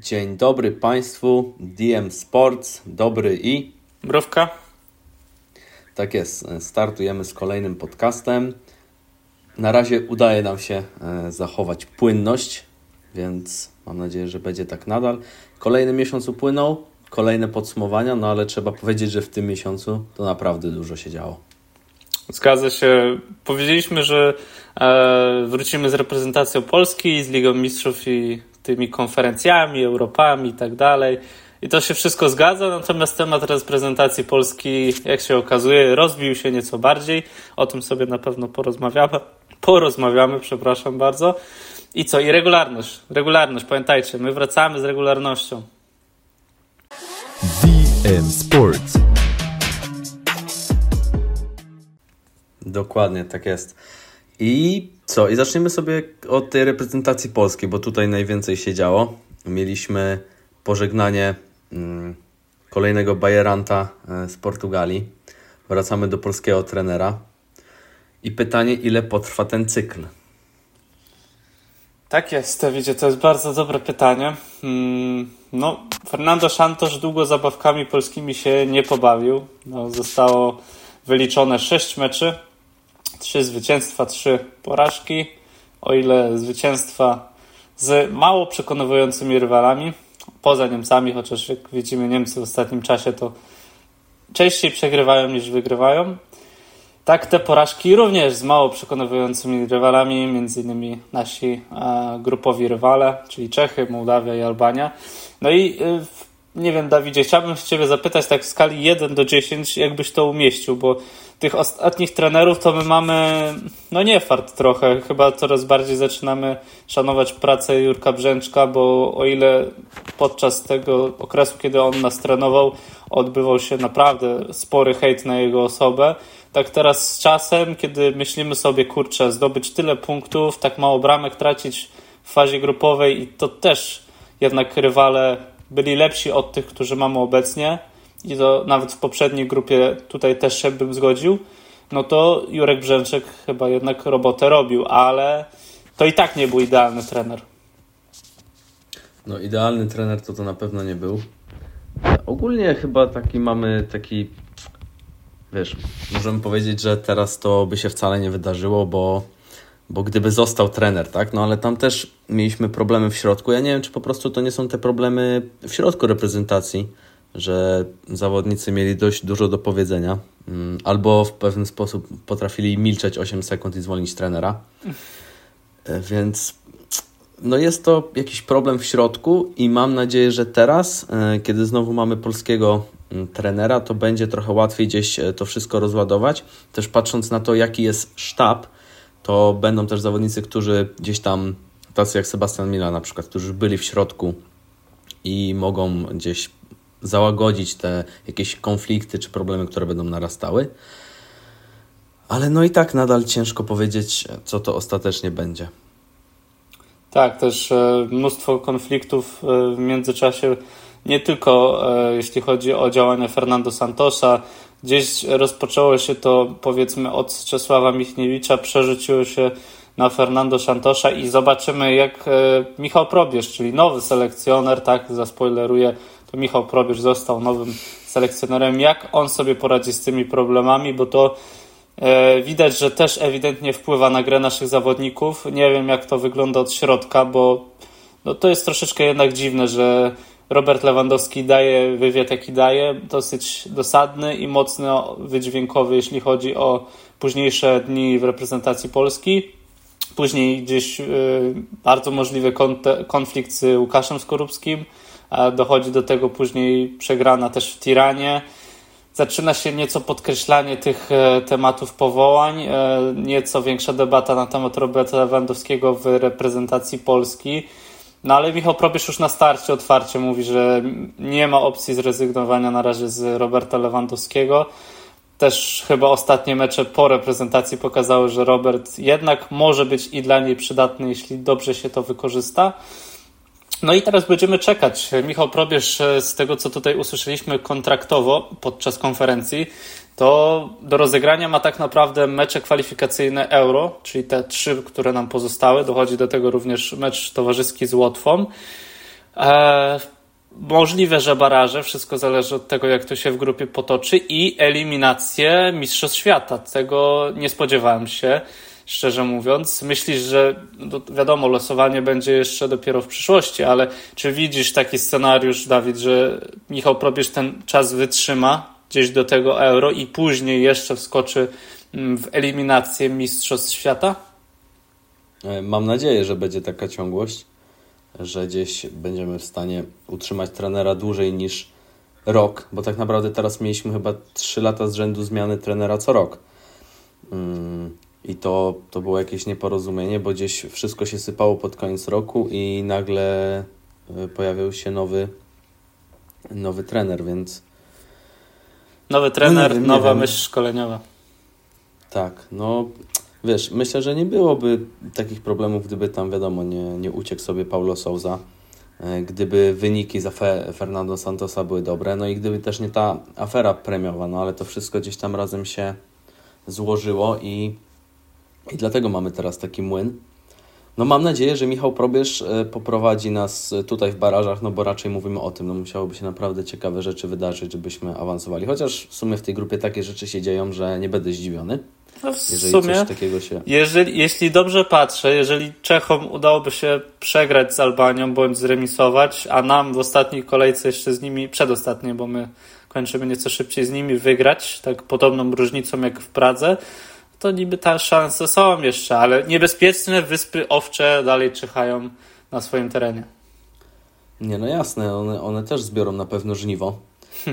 Dzień dobry Państwu, DM Sports, dobry i Mrówka. Tak jest, startujemy z kolejnym podcastem. Na razie udaje nam się e, zachować płynność, więc mam nadzieję, że będzie tak nadal. Kolejny miesiąc upłynął, kolejne podsumowania, no ale trzeba powiedzieć, że w tym miesiącu to naprawdę dużo się działo. Zgadza się. Powiedzieliśmy, że e, wrócimy z reprezentacją Polski, z Ligą Mistrzów i tymi konferencjami, Europami i tak dalej. I to się wszystko zgadza, natomiast temat reprezentacji Polski, jak się okazuje, rozbił się nieco bardziej. O tym sobie na pewno porozmawiamy. Porozmawiamy, przepraszam bardzo. I co? I regularność. Regularność, pamiętajcie, my wracamy z regularnością. DM Sports. Dokładnie, tak jest. I co? I zaczniemy sobie od tej reprezentacji polskiej, bo tutaj najwięcej się działo. Mieliśmy pożegnanie mm, kolejnego bajeranta e, z Portugalii. Wracamy do polskiego trenera. I pytanie, ile potrwa ten cykl? Tak jest, wiecie, to jest bardzo dobre pytanie. Mm, no, Fernando Santos długo zabawkami polskimi się nie pobawił. No, zostało wyliczone 6 meczy, 3 zwycięstwa, 3 porażki. O ile zwycięstwa z mało przekonującymi rywalami, poza Niemcami, chociaż jak widzimy Niemcy w ostatnim czasie to częściej przegrywają niż wygrywają. Tak, te porażki również z mało przekonującymi rywalami, między innymi nasi e, grupowi rywale, czyli Czechy, Mołdawia i Albania. No i e, nie wiem, Dawidzie, chciałbym się Ciebie zapytać tak w skali 1 do 10, jakbyś to umieścił, bo tych ostatnich trenerów to my mamy, no nie fart trochę, chyba coraz bardziej zaczynamy szanować pracę Jurka Brzęczka, bo o ile podczas tego okresu, kiedy on nas trenował, odbywał się naprawdę spory hejt na jego osobę, tak teraz z czasem, kiedy myślimy sobie, kurczę, zdobyć tyle punktów, tak mało bramek tracić w fazie grupowej i to też jednak rywale byli lepsi od tych, którzy mamy obecnie i to nawet w poprzedniej grupie tutaj też się bym zgodził, no to Jurek Brzęczek chyba jednak robotę robił, ale to i tak nie był idealny trener. No idealny trener to to na pewno nie był. Ogólnie chyba taki mamy taki wiesz, możemy powiedzieć, że teraz to by się wcale nie wydarzyło, bo, bo gdyby został trener, tak? No ale tam też mieliśmy problemy w środku. Ja nie wiem, czy po prostu to nie są te problemy w środku reprezentacji, że zawodnicy mieli dość dużo do powiedzenia, mm, albo w pewien sposób potrafili milczeć 8 sekund i zwolnić trenera. E, więc no jest to jakiś problem w środku i mam nadzieję, że teraz, e, kiedy znowu mamy polskiego mm, trenera, to będzie trochę łatwiej gdzieś e, to wszystko rozładować. Też patrząc na to, jaki jest sztab, to będą też zawodnicy, którzy gdzieś tam, tacy jak Sebastian Mila na przykład, którzy byli w środku i mogą gdzieś załagodzić te jakieś konflikty czy problemy, które będą narastały. Ale no i tak nadal ciężko powiedzieć, co to ostatecznie będzie. Tak, też e, mnóstwo konfliktów e, w międzyczasie, nie tylko e, jeśli chodzi o działania Fernando Santosa. Gdzieś rozpoczęło się to powiedzmy od Czesława Michniewicza, przerzuciło się na Fernando Santosa i zobaczymy jak Michał Probierz, czyli nowy selekcjoner, tak, zaspoileruję, to Michał Probierz został nowym selekcjonerem, jak on sobie poradzi z tymi problemami, bo to E, widać, że też ewidentnie wpływa na grę naszych zawodników. Nie wiem, jak to wygląda od środka, bo no, to jest troszeczkę jednak dziwne, że Robert Lewandowski daje wywiad, jaki daje, dosyć dosadny i mocno wydźwiękowy, jeśli chodzi o późniejsze dni w reprezentacji Polski. Później gdzieś y, bardzo możliwy konflikt z Łukaszem Skorupskim. Dochodzi do tego później przegrana też w Tiranie zaczyna się nieco podkreślanie tych e, tematów powołań, e, nieco większa debata na temat Roberta Lewandowskiego w reprezentacji Polski. No ale Michał Probierz już na starcie otwarcie mówi, że nie ma opcji zrezygnowania na razie z Roberta Lewandowskiego. Też chyba ostatnie mecze po reprezentacji pokazały, że Robert jednak może być i dla niej przydatny, jeśli dobrze się to wykorzysta. No i teraz będziemy czekać. Michał Probierz, e, z tego co tutaj usłyszeliśmy kontraktowo podczas konferencji, to do rozegrania ma tak naprawdę mecze kwalifikacyjne Euro, czyli te trzy, które nam pozostały. Dochodzi do tego również mecz towarzyski z Łotwą. E, możliwe, że baraże, wszystko zależy od tego, jak to się w grupie potoczy i eliminację Mistrzostw Świata. Tego nie spodziewałem się, szczerze mówiąc. Myślisz, że no, wiadomo, losowanie będzie jeszcze dopiero w przyszłości, ale czy widzisz taki scenariusz, Dawid, że Michał Probierz ten czas wytrzyma gdzieś do tego euro i później jeszcze wskoczy mm, w eliminację Mistrzostw Świata? E, mam nadzieję, że będzie taka ciągłość, że gdzieś będziemy w stanie utrzymać trenera dłużej niż rok, bo tak naprawdę teraz mieliśmy chyba 3 lata z rzędu zmiany trenera co rok. Mm, I to, to było jakieś nieporozumienie, bo gdzieś wszystko się sypało pod koniec roku i nagle e, pojawił się nowy, nowy trener, więc Nowy trener, no wiem, nowa myśl szkoleniowa. Tak, no wiesz, myślę, że nie byłoby takich problemów, gdyby tam, wiadomo, nie, nie uciekł sobie Paulo Souza, e, gdyby wyniki za Fe, Fernando Santosa były dobre, no i gdyby też nie ta afera premiowa, no ale to wszystko gdzieś tam razem się złożyło i, i dlatego mamy teraz taki młyn. No mam nadzieję, że Michał Probierz e, poprowadzi nas tutaj w barażach, no bo raczej mówimy o tym, no musiałoby się naprawdę ciekawe rzeczy wydarzyć, żebyśmy awansowali. Chociaż w sumie w tej grupie takie rzeczy się dzieją, że nie będę zdziwiony. No w sumie, się... jeżeli, jeśli dobrze patrzę, jeżeli Czechom udałoby się przegrać z Albanią bądź zremisować, a nam w ostatniej kolejce jeszcze z nimi, przedostatniej, bo my kończymy nieco szybciej z nimi, wygrać, tak podobną różnicą jak w Pradze, to niby te szanse są jeszcze, ale niebezpieczne wyspy owcze dalej czyhają na swoim terenie. Nie, no jasne, one, one też zbiorą na pewno żniwo.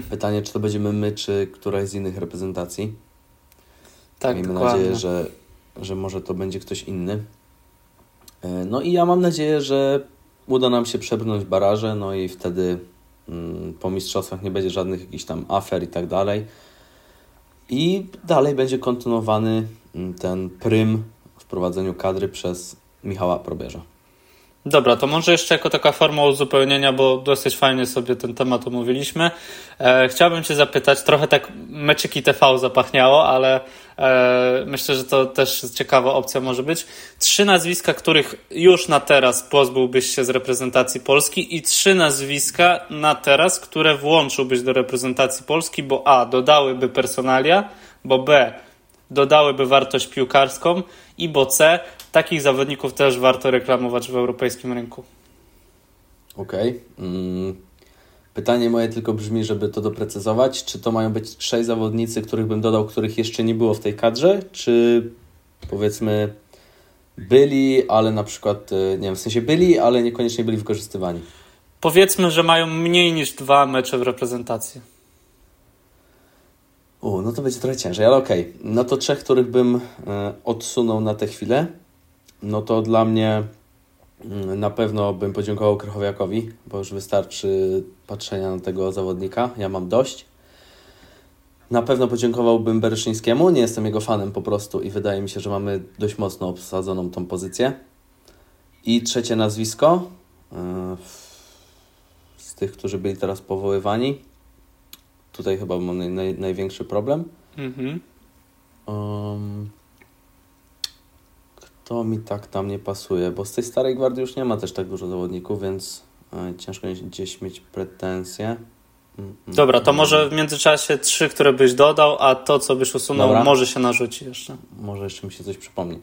Pytanie, czy to będziemy my, czy któraś z innych reprezentacji. Tak, Miejmy dokładnie. nadzieję, że, że może to będzie ktoś inny. E, no i ja mam nadzieję, że uda nam się przebrnąć baraże, no i wtedy mm, po mistrzostwach nie będzie żadnych jakichś tam afer i tak dalej. I dalej będzie kontynuowany ten prym w prowadzeniu kadry przez Michała Probierza. Dobra, to może jeszcze jako taka forma uzupełnienia, bo dosyć fajnie sobie ten temat omówiliśmy. E, chciałbym Cię zapytać, trochę tak meczyki TV zapachniało, ale e, myślę, że to też ciekawa opcja może być. Trzy nazwiska, których już na teraz pozbyłbyś się z reprezentacji Polski i trzy nazwiska na teraz, które włączyłbyś do reprezentacji Polski, bo A, dodałyby personalia, bo B, dodałyby wartość piłkarską i bo C, takich zawodników też warto reklamować w europejskim rynku. Okej. Okay. Mm. Pytanie moje tylko brzmi, żeby to doprecyzować, czy to mają być trzej zawodnicy, których bym dodał, których jeszcze nie było w tej kadrze, czy powiedzmy byli, ale na przykład, e, nie wiem, w sensie byli, ale niekoniecznie byli wykorzystywani. Powiedzmy, że mają mniej niż dwa mecze w reprezentacji. U, no to będzie trochę ciężej, ale okej. Okay. No to trzech, których bym e, odsunął na tę chwilę, no to dla mnie mm, na pewno bym podziękował Krychowiakowi, bo już wystarczy patrzenia na tego zawodnika. Ja mam dość. Na pewno podziękowałbym Bereszyńskiemu. Nie jestem jego fanem po prostu i wydaje mi się, że mamy dość mocno obsadzoną tą pozycję. I trzecie nazwisko e, z tych, którzy byli teraz powoływani tutaj chyba mam naj, naj, największy problem. Mhm. Um, kto mi tak tam nie pasuje? Bo z tej starej gwardii już nie ma też tak dużo zawodników, więc e, ciężko gdzieś mieć pretensje. Mm, mm, Dobra, to mm. może w międzyczasie trzy, które byś dodał, a to, co byś usunął, Dobra. może się narzuci jeszcze. Może jeszcze mi się coś przypomni.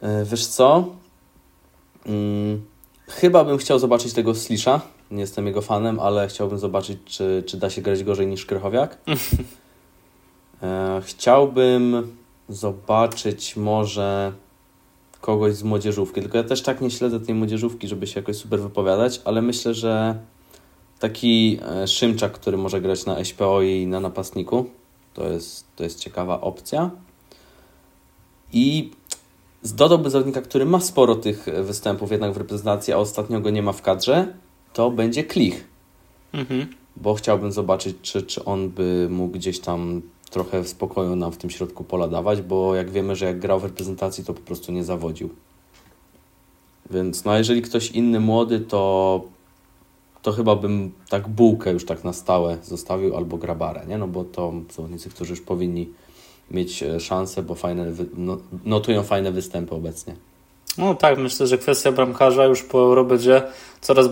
E, wiesz co? Chyba bym chciał zobaczyć tego Slisha nie jestem jego fanem, ale chciałbym zobaczyć, czy, czy da się grać gorzej niż Krychowiak. e, chciałbym zobaczyć może kogoś z młodzieżówki, tylko ja też tak nie śledzę tej młodzieżówki, żeby się jakoś super wypowiadać, ale myślę, że taki e, Szymczak, który może grać na SPO i na napastniku, to jest, to jest ciekawa opcja. I dodałby zawodnika, który ma sporo tych występów jednak w reprezentacji, a ostatnio go nie ma w kadrze, to będzie Klich. Mhm. Bo chciałbym zobaczyć, czy, czy on by mógł gdzieś tam trochę w spokoju nam w tym środku pola dawać, bo jak wiemy, że jak grał w reprezentacji, to po prostu nie zawodził. Więc no, jeżeli ktoś inny młody, to, to chyba bym tak bułkę już tak na stałe zostawił albo grabarę, nie? No bo to zawodnicy, którzy już powinni mieć e, szansę, bo fajne, no, notują fajne występy obecnie. No tak, myślę, że kwestia bramkarza już po Euro będzie coraz,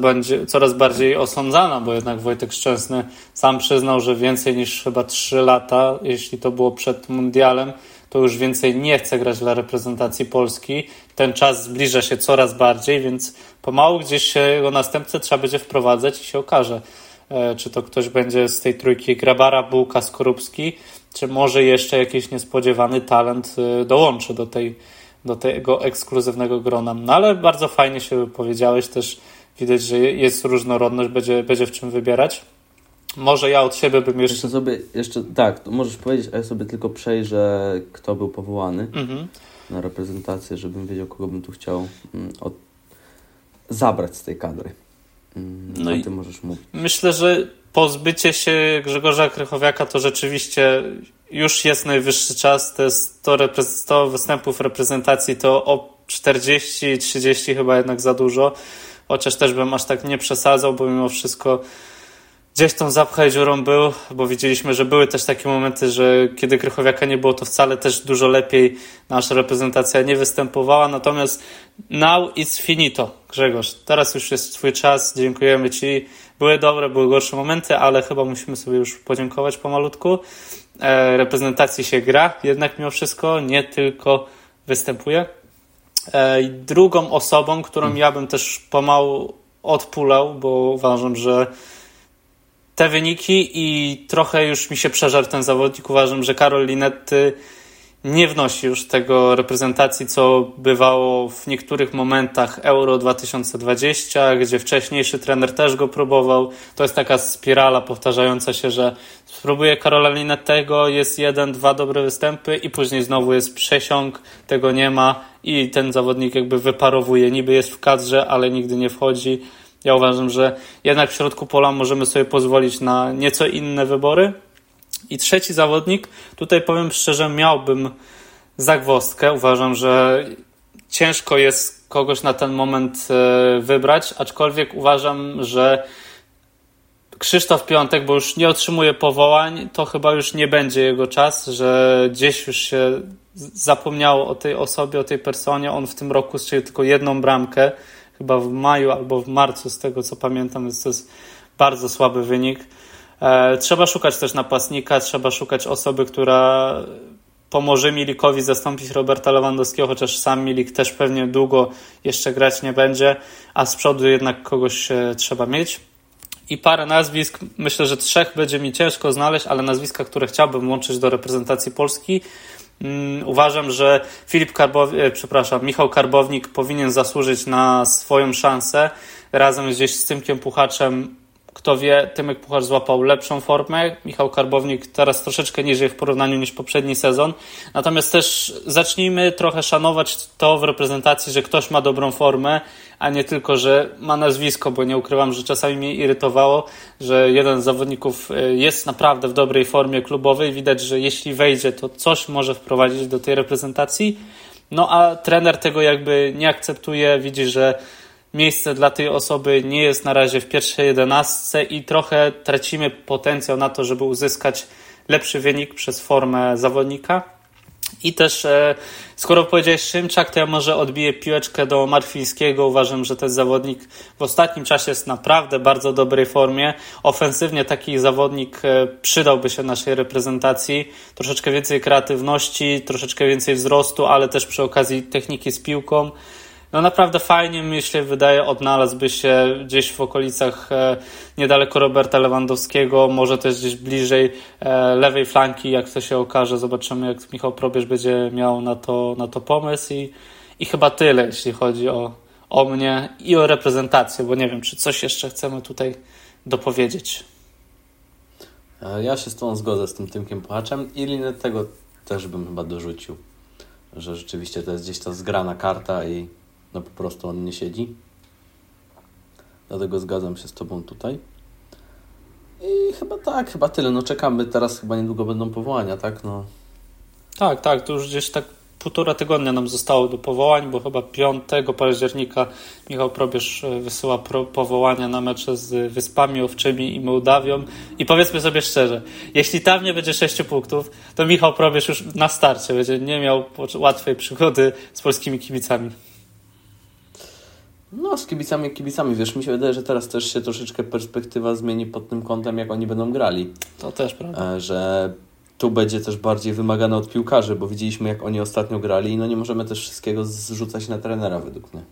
coraz bardziej osądzana, bo jednak Wojtek Szczęsny sam przyznał, że więcej niż chyba 3 lata, jeśli to było przed Mundialem, to już więcej nie chce grać dla reprezentacji Polski. Ten czas zbliża się coraz bardziej, więc pomału gdzieś jego następcę trzeba będzie wprowadzać i się okaże, e, czy to ktoś będzie z tej trójki Grabara, Bułka, Skorupski, czy może jeszcze jakiś niespodziewany talent e, dołączy do, tej, do tego ekskluzywnego grona. No ale bardzo fajnie się powiedziałeś też, widać, że jest różnorodność, będzie, będzie w czym wybierać. Może ja od siebie bym jeszcze... Jeszcze sobie, jeszcze, tak, to możesz powiedzieć, a ja sobie tylko przejrzę, kto był powołany Mhm. na reprezentację, żebym wiedział, kogo bym tu chciał mm, od... zabrać z tej kadry. Mm, No i- ty możesz mówić. Myślę, że pozbycie się Grzegorza Krychowiaka to rzeczywiście już jest najwyższy czas. Jest 100, repre- 100 występów reprezentacji to o 40-30 chyba jednak za dużo. Chociaż też bym aż tak nie przesadzał, bo mimo wszystko gdzieś tą zapchaj dziurą był, bo widzieliśmy, że były też takie momenty, że kiedy Krychowiaka nie było, to wcale też dużo lepiej nasza reprezentacja nie występowała. Natomiast now it's finito, Grzegorz. Teraz już jest twój czas, dziękujemy ci. Były dobre, były gorsze momenty, ale chyba musimy sobie już podziękować pomalutku. E, reprezentacji się gra, jednak mimo wszystko nie tylko występuje. E, drugą osobą, którą ja bym też pomału odpulał, bo uważam, że te wyniki i trochę już mi się przeżarł ten zawodnik. Uważam, że Karol Linetty nie wnosi już tego reprezentacji, co bywało w niektórych momentach Euro 2020, gdzie wcześniejszy trener też go próbował. To jest taka spirala powtarzająca się, że spróbuje Karola Linettego, jest jeden, dwa dobre występy i później znowu jest przesiąg, tego nie ma i ten zawodnik jakby wyparowuje. Niby jest w kadrze, ale nigdy nie wchodzi. Ja uważam, że jednak w środku pola możemy sobie pozwolić na nieco inne wybory. I trzeci zawodnik, tutaj powiem szczerze, miałbym zagwozdkę. Uważam, że ciężko jest kogoś na ten moment e, wybrać, aczkolwiek uważam, że Krzysztof Piątek, bo już nie otrzymuje powołań, to chyba już nie będzie jego czas, że gdzieś już się zapomniało o tej osobie, o tej personie. On w tym roku strzelił tylko jedną bramkę, chyba w maju albo w marcu, z tego co pamiętam, więc to jest bardzo słaby wynik. E, trzeba szukać też napastnika, trzeba szukać osoby, która pomoże Milikowi zastąpić Roberta Lewandowskiego, chociaż sam Milik też pewnie długo jeszcze grać nie będzie, a z przodu jednak kogoś e, trzeba mieć. I parę nazwisk, myślę, że trzech będzie mi ciężko znaleźć, ale nazwiska, które chciałbym łączyć do reprezentacji Polski. Mm, Uważam, że Filip Karbownik, przepraszam, Michał Karbownik powinien zasłużyć na swoją szansę razem gdzieś z Tymkiem Puchaczem. Kto wie, Tymek Puchacz złapał lepszą formę. Michał Karbownik teraz troszeczkę niżej w porównaniu niż poprzedni sezon. Natomiast też zacznijmy trochę szanować to w reprezentacji, że ktoś ma dobrą formę, a nie tylko, że ma nazwisko, bo nie ukrywam, że czasami mnie irytowało, że jeden z zawodników y, jest naprawdę w dobrej formie klubowej. Widać, że jeśli wejdzie, to coś może wprowadzić do tej reprezentacji. No a trener tego jakby nie akceptuje, widzi, że miejsce dla tej osoby nie jest na razie w pierwszej jedenastce i trochę tracimy potencjał na to, żeby uzyskać lepszy wynik przez formę zawodnika. I też, e, skoro powiedziałeś Szymczak, to ja może odbiję piłeczkę do Marfińskiego. Uważam, że ten zawodnik w ostatnim czasie jest naprawdę bardzo dobrej formie. Ofensywnie taki zawodnik e, przydałby się naszej reprezentacji. Troszeczkę więcej kreatywności, troszeczkę więcej wzrostu, ale też przy okazji techniki z piłką. No naprawdę fajnie mi się wydaje, odnalazłby się gdzieś w okolicach e, niedaleko Roberta Lewandowskiego, może też gdzieś bliżej e, lewej flanki, jak to się okaże. Zobaczymy, jak Michał Probierz będzie miał na to, na to pomysł i, i chyba tyle, jeśli chodzi o, o mnie i o reprezentację, bo nie wiem, czy coś jeszcze chcemy tutaj dopowiedzieć. E, Ja się z tą zgodzę z tym Tymkiem Puchaczem i Linettego też bym chyba dorzucił, że rzeczywiście to jest gdzieś ta zgrana karta i no po prostu on nie siedzi. Dlatego zgadzam się z Tobą tutaj. I chyba tak, chyba tyle. No czekamy, teraz chyba niedługo będą powołania, tak? No, Tak, tak, to już gdzieś tak półtora tygodnia nam zostało do powołań, bo chyba 5 października Michał Probierz e, wysyła pro, powołania na mecze z Wyspami Owczymi i Mołdawią. I powiedzmy sobie szczerze, jeśli tam nie będzie 6 punktów, to Michał Probierz już na starcie będzie nie miał łatwej przygody z polskimi kibicami. No, z kibicami, kibicami, wiesz, mi się wydaje, że teraz też się troszeczkę perspektywa zmieni pod tym kątem, jak oni będą grali. To też prawda. E, że tu będzie też bardziej wymagane od piłkarzy, bo widzieliśmy, jak oni ostatnio grali i no nie możemy też wszystkiego zrzucać na trenera, według mnie.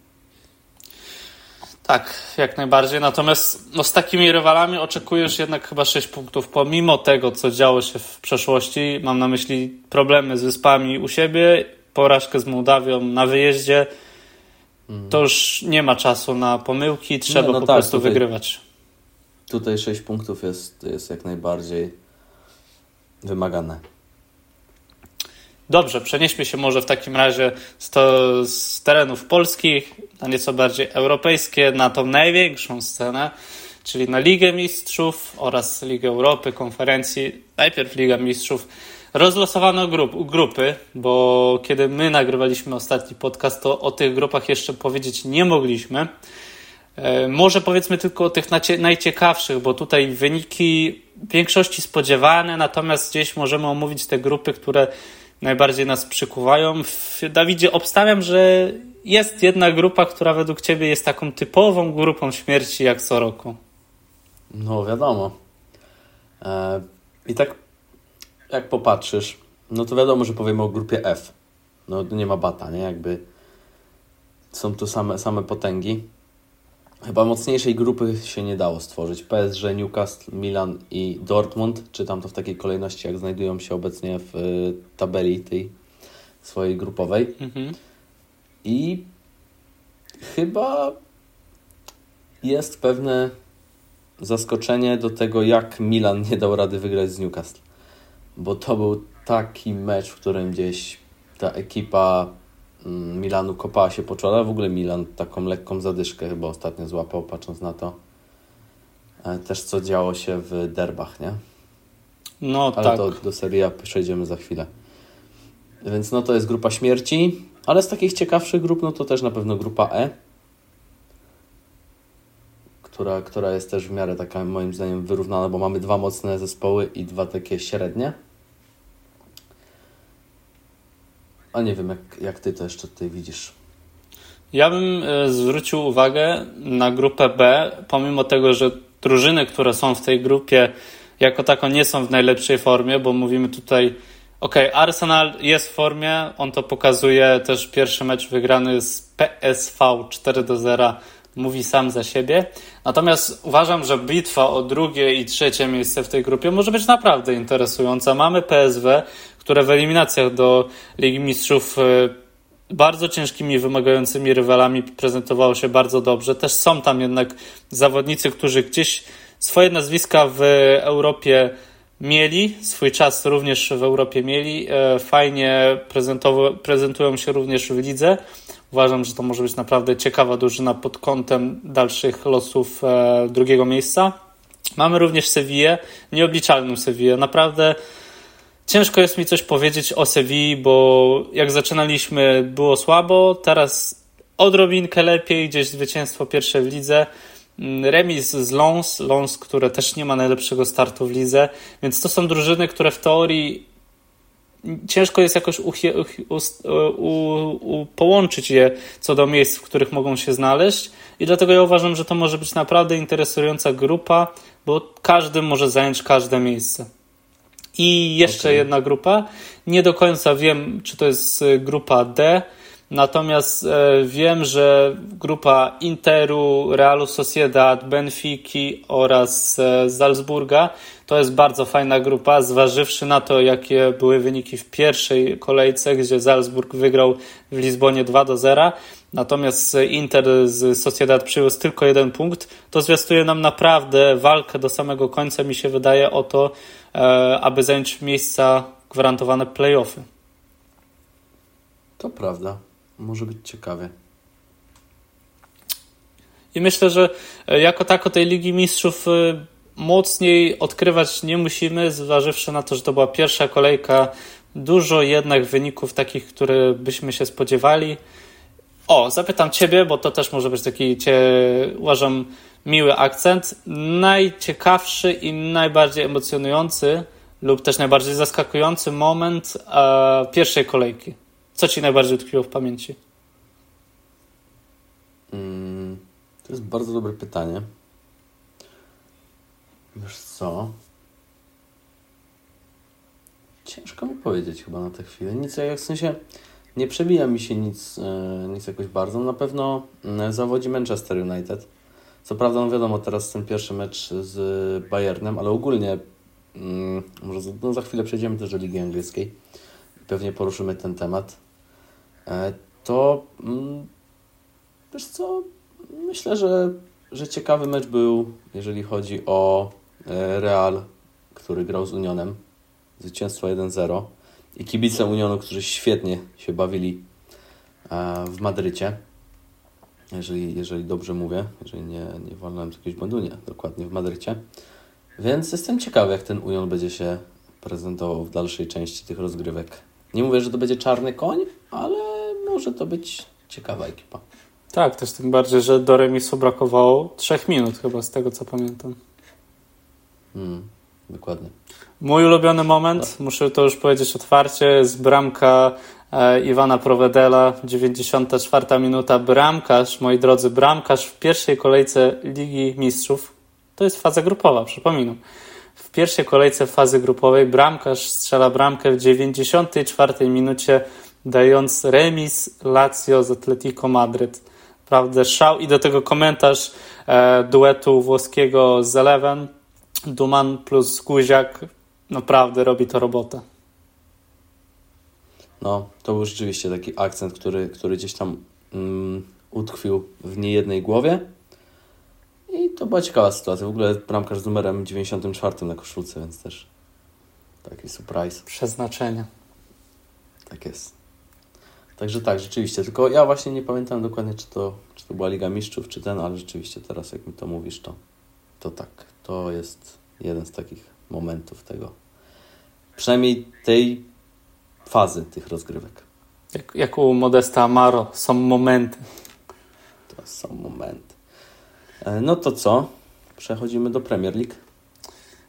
Tak, jak najbardziej. Natomiast no, z takimi rywalami oczekujesz jednak chyba 6 punktów, pomimo tego, co działo się w przeszłości. Mam na myśli problemy z wyspami u siebie, porażkę z Mołdawią na wyjeździe. Mhm. To już nie ma czasu na pomyłki, trzeba nie, no po tak, prostu tutaj, wygrywać. Tutaj 6 punktów jest, jest jak najbardziej wymagane. Dobrze, przenieśmy się może w takim razie z, to, z terenów polskich na nieco bardziej europejskie, na tą największą scenę, czyli na Ligę Mistrzów oraz Ligę Europy, konferencji. Najpierw Liga Mistrzów. Rozlosowano grup, grupy, bo kiedy my nagrywaliśmy ostatni podcast, to o tych grupach jeszcze powiedzieć nie mogliśmy. E, może powiedzmy tylko o tych najciekawszych, bo tutaj wyniki w większości spodziewane, natomiast gdzieś możemy omówić te grupy, które najbardziej nas przykuwają. Dawidzie obstawiam, że jest jedna grupa, która według Ciebie jest taką typową grupą śmierci jak co roku. No wiadomo. E, I tak jak popatrzysz, no to wiadomo, że powiemy o grupie F. No nie ma bata, nie? Jakby są tu same, same potęgi. Chyba mocniejszej grupy się nie dało stworzyć. PSG, Newcastle, Milan i Dortmund. Czytam to w takiej kolejności, jak znajdują się obecnie w y, tabeli tej swojej grupowej. Mhm. I chyba jest pewne zaskoczenie do tego, jak Milan nie dał rady wygrać z Newcastle. Bo to był taki mecz, w którym gdzieś ta ekipa Mm, Milanu kopała się po czole. W ogóle Milan taką lekką zadyszkę chyba ostatnio złapał, patrząc na to e, też co działo się w derbach, nie? No ale tak. to do Serie A przejdziemy za chwilę. Więc no to jest grupa śmierci, ale z takich ciekawszych grup, no to też na pewno grupa E, która, która jest też w miarę taka moim zdaniem wyrównana, bo mamy dwa mocne zespoły i dwa takie średnie. A nie wiem, jak, jak ty to jeszcze tutaj widzisz. Ja bym e, zwrócił uwagę na grupę B, pomimo tego, że drużyny, które są w tej grupie, jako tako nie są w najlepszej formie, bo mówimy tutaj, ok, Arsenal jest w formie, on to pokazuje, też pierwszy mecz wygrany z PSV 4 do 0 mówi sam za siebie. Natomiast uważam, że bitwa o drugie i trzecie miejsce w tej grupie może być naprawdę interesująca. Mamy PSW, które w eliminacjach do Ligi Mistrzów e, bardzo ciężkimi, wymagającymi rywalami prezentowało się bardzo dobrze. Też są tam jednak zawodnicy, którzy gdzieś swoje nazwiska w Europie mieli, swój czas również w Europie mieli. E, fajnie prezentują się również w lidze. Uważam, że to może być naprawdę ciekawa drużyna pod kątem dalszych losów e, drugiego miejsca. Mamy również Sevillę, nieobliczalną Sevillę. Naprawdę ciężko jest mi coś powiedzieć o Sewilli, bo jak zaczynaliśmy było słabo, teraz odrobinkę lepiej, gdzieś zwycięstwo pierwsze w lidze. Mm, remis z Lons, Lons, które też nie ma najlepszego startu w lidze, więc to są drużyny, które w teorii ciężko jest jakoś połączyć je co do miejsc, w których mogą się znaleźć. I dlatego ja uważam, że to może być naprawdę interesująca grupa, bo każdy może zająć każde miejsce. I jeszcze okay. jedna grupa. Nie do końca wiem, czy to jest grupa D. Natomiast e, wiem, że grupa Interu, Realu Sociedad, Benfiki oraz e, Salzburga to jest bardzo fajna grupa, zważywszy na to, jakie były wyniki w pierwszej kolejce, gdzie Salzburg wygrał w Lizbonie 2 do 0. Natomiast Inter z Sociedad przywiózł tylko jeden punkt. To zwiastuje nam naprawdę walkę do samego końca, mi się wydaje, o to, e, aby zająć miejsca gwarantowane playoffy. To prawda. Może być ciekawie. I myślę, że e, jako tako tej Ligi Mistrzów e, mocniej odkrywać nie musimy, zważywszy na to, że to była pierwsza kolejka. Dużo jednak wyników takich, które byśmy się spodziewali. O, zapytam Ciebie, bo to też może być taki, cie, uważam, miły akcent. Najciekawszy i najbardziej emocjonujący lub też najbardziej zaskakujący moment e, pierwszej kolejki. Co Ci najbardziej utkwiło w pamięci? Mm jest bardzo dobre pytanie. Wiesz co? Ciężko mi powiedzieć chyba na tę chwilę. Nic, jak w sensie nie przebija mi się nic, e, nic jakoś bardzo. Na pewno e, zawodzi Manchester United. Co prawda, no wiadomo, teraz ten pierwszy mecz z Bayernem, ale ogólnie mm, może za, no za chwilę przejdziemy też do Ligi Angielskiej. Pewnie poruszymy ten temat. E, to mm, wiesz co, myślę, że, że ciekawy mecz był, jeżeli chodzi o Real, który grał z Unionem. Zwycięstwo 1-0 i kibice Unionu, którzy świetnie się bawili w Madrycie. Jeżeli, jeżeli dobrze mówię, jeżeli nie, nie wolnałem z jakiegoś błędu, nie, dokładnie w Madrycie. Więc jestem ciekawy, jak ten Union będzie się prezentował w dalszej części tych rozgrywek. Nie mówię, że to będzie czarny koń, ale może to być ciekawa ekipa. Tak, też tym bardziej, że do remisu brakowało 3 minut chyba, z tego co pamiętam. Hmm, dokładnie. Mój ulubiony moment, tak. muszę to już powiedzieć otwarcie, jest bramka Iwana Provedela, 94 minuta. Bramkarz, moi drodzy, bramkarz w pierwszej kolejce Ligi Mistrzów. To jest faza grupowa, przypominam. W pierwszej kolejce fazy grupowej bramkarz strzela bramkę w 94 minucie, dając remis Lazio z Atletico Madryt. Prawda, szał i do tego komentarz e, duetu włoskiego z Eleven. Duman plus Guziak naprawdę robi to robotę. No, to był rzeczywiście taki akcent, który, który gdzieś tam mm, utkwił w niejednej głowie. I to była ciekawa sytuacja. W ogóle bramkarz z numerem 94 na koszulce, więc też taki surprise. Przeznaczenie. Tak jest. Także tak, rzeczywiście. Tylko ja właśnie nie pamiętam dokładnie, czy to, czy to była Liga Mistrzów, czy ten, ale rzeczywiście teraz, jak mi to mówisz, to, to tak. To jest jeden z takich momentów tego. Przynajmniej tej fazy tych rozgrywek. Jak, jak u Modesta Amaro, są momenty. To są momenty. E, no to co? Przechodzimy do Premier League.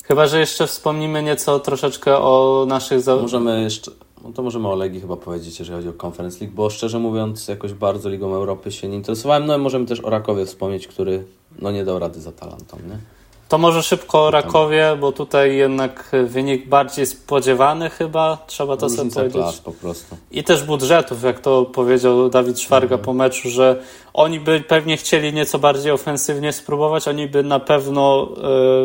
Chyba, że jeszcze wspomnimy nieco troszeczkę o naszych. Możemy jeszcze, no to możemy o Legii chyba powiedzieć, jeżeli chodzi o Conference League, bo szczerze mówiąc jakoś bardzo Ligą Europy się nie interesowałem. No i możemy też o Rakowie wspomnieć, który no nie dał rady za talentą, nie? To może szybko o Rakowie, bo tutaj jednak wynik bardziej spodziewany chyba, trzeba to sobie powiedzieć. Po prostu. I też budżetów, jak to powiedział Dawid Szwarga mhm. po meczu, że oni by pewnie chcieli nieco bardziej ofensywnie spróbować, oni by na pewno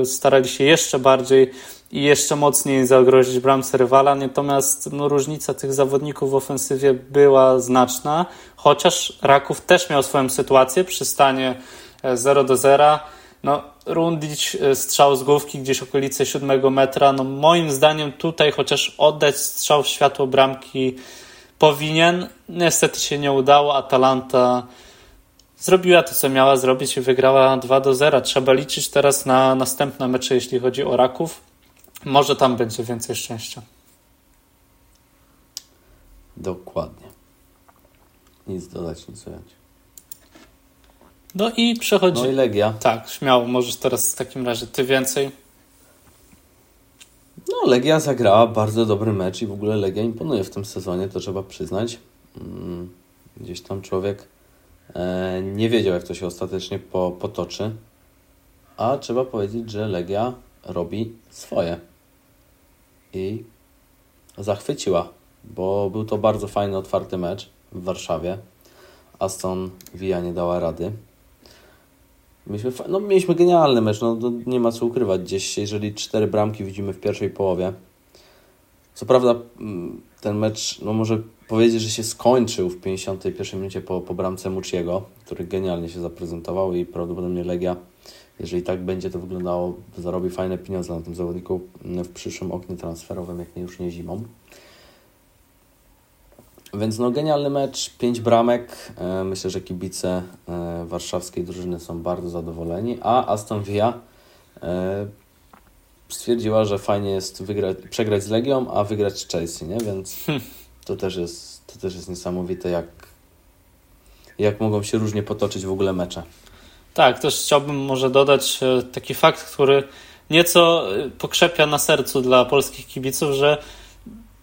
y, starali się jeszcze bardziej i jeszcze mocniej zagrozić bramce rywala, natomiast no, różnica tych zawodników w ofensywie była znaczna, chociaż Raków też miał swoją sytuację przy stanie 0 e, do 0 no, Rundić e, strzał z główki gdzieś okolice 7 metra. No, moim zdaniem tutaj chociaż oddać strzał w światło bramki powinien. Niestety się nie udało. Atalanta zrobiła to, co miała zrobić i wygrała 2 do 0. Trzeba liczyć teraz na następne mecze, jeśli chodzi o Raków. Może tam będzie więcej szczęścia. Dokładnie. Nic dodać, nic ująć. No i przechodzi. No i Legia. Tak, śmiało, możesz teraz w takim razie ty więcej. No, Legia zagrała bardzo dobry mecz i w ogóle Legia imponuje w tym sezonie, to trzeba przyznać. Mm, gdzieś tam człowiek e, nie wiedział, jak to się ostatecznie po, potoczy, a trzeba powiedzieć, że Legia robi swoje. I zachwyciła, bo był to bardzo fajny, otwarty mecz w Warszawie. Aston Villa nie dała rady. Mieliśmy, no, mieliśmy genialny mecz, no, nie ma co ukrywać. Gdzieś, jeżeli cztery bramki widzimy w pierwszej połowie. Co prawda, mm, ten mecz, no może powiedzieć, że się skończył w 51 minucie po, po bramce Muciego, który genialnie się zaprezentował i prawdopodobnie Legia, jeżeli tak będzie to wyglądało, zarobi fajne pieniądze na tym zawodniku w przyszłym oknie transferowym, jak nie już nie zimą. Więc no genialny mecz, pięć bramek. E, myślę, że kibice e, warszawskiej drużyny są bardzo zadowoleni, a Aston Villa e, stwierdziła, że fajnie jest wygrać, przegrać z Legią, a wygrać z Chelsea, nie? Więc hmm. to też jest, to też jest niesamowite, jak, jak mogą się różnie potoczyć w ogóle mecze. Tak, też chciałbym może dodać taki fakt, który nieco pokrzepia na sercu dla polskich kibiców, że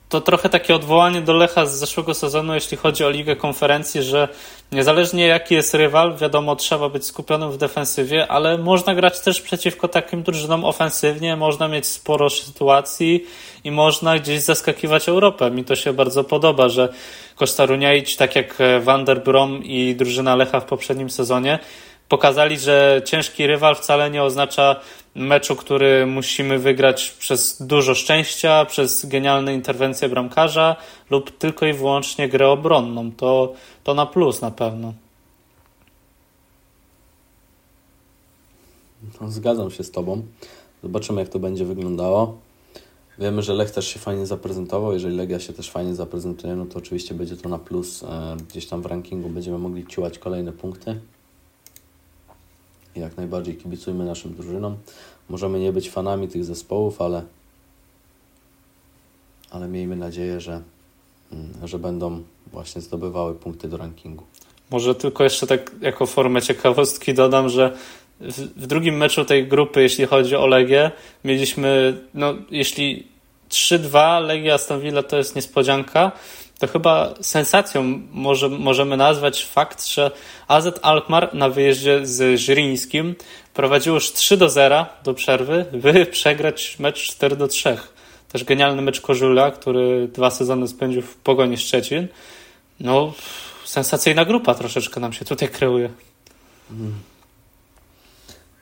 to trochę takie odwołanie do Lecha z zeszłego sezonu, jeśli chodzi o Ligę Konferencji, że niezależnie jaki jest rywal, wiadomo, trzeba być skupionym w defensywie, ale można grać też przeciwko takim drużynom ofensywnie, można mieć sporo sytuacji i można gdzieś zaskakiwać Europę. Mi to się bardzo podoba, że Kostaruniaić, tak jak Van der Brom i drużyna Lecha w poprzednim sezonie, pokazali, że ciężki rywal wcale nie oznacza meczu, który musimy wygrać przez dużo szczęścia, przez genialne interwencje bramkarza lub tylko i wyłącznie grę obronną. To, to na plus na pewno. No, zgadzam się z Tobą. Zobaczymy, jak to będzie wyglądało. Wiemy, że Lech też się fajnie zaprezentował. Jeżeli Legia się też fajnie zaprezentuje, no to oczywiście będzie to na plus. E, gdzieś tam w rankingu będziemy mogli ciułać kolejne punkty jak najbardziej kibicujmy naszym drużynom. Możemy nie być fanami tych zespołów, ale, ale miejmy nadzieję, że, mm, że będą właśnie zdobywały punkty do rankingu. Może tylko jeszcze tak jako formę ciekawostki dodam, że w, w drugim meczu tej grupy, jeśli chodzi o Legię, mieliśmy, no jeśli 3-2 Legia Aston Villa to jest niespodzianka, to chyba sensacją może, możemy nazwać fakt, że AZ Alkmaar na wyjeździe z Żyrińskim prowadziło już 3 do 0 do przerwy, by przegrać mecz 4 do 3. Też genialny mecz Kożula, który dwa sezony spędził w Pogoni Szczecin. No, sensacyjna grupa troszeczkę nam się tutaj kreuje.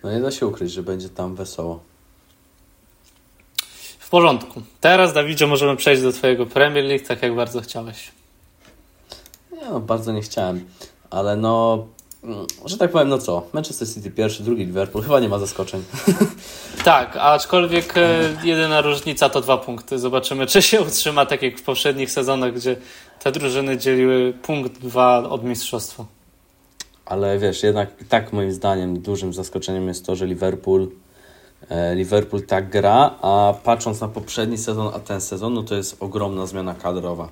No nie da się ukryć, że będzie tam wesoło. W porządku. Teraz, Dawidzie, możemy przejść do Twojego Premier League, tak jak bardzo chciałeś. Nie, no, bardzo nie chciałem, ale no, mm, że tak powiem, no co, Manchester City pierwszy, drugi Liverpool, chyba nie ma zaskoczeń. Tak, aczkolwiek e, jedyna różnica to dwa punkty. Zobaczymy, czy się utrzyma tak jak w poprzednich sezonach, gdzie te drużyny dzieliły punkt dwa od mistrzostwa. Ale wiesz, jednak tak moim zdaniem dużym zaskoczeniem jest to, że Liverpool Liverpool tak gra, a patrząc na poprzedni sezon, a ten sezon, no to jest ogromna zmiana kadrowa.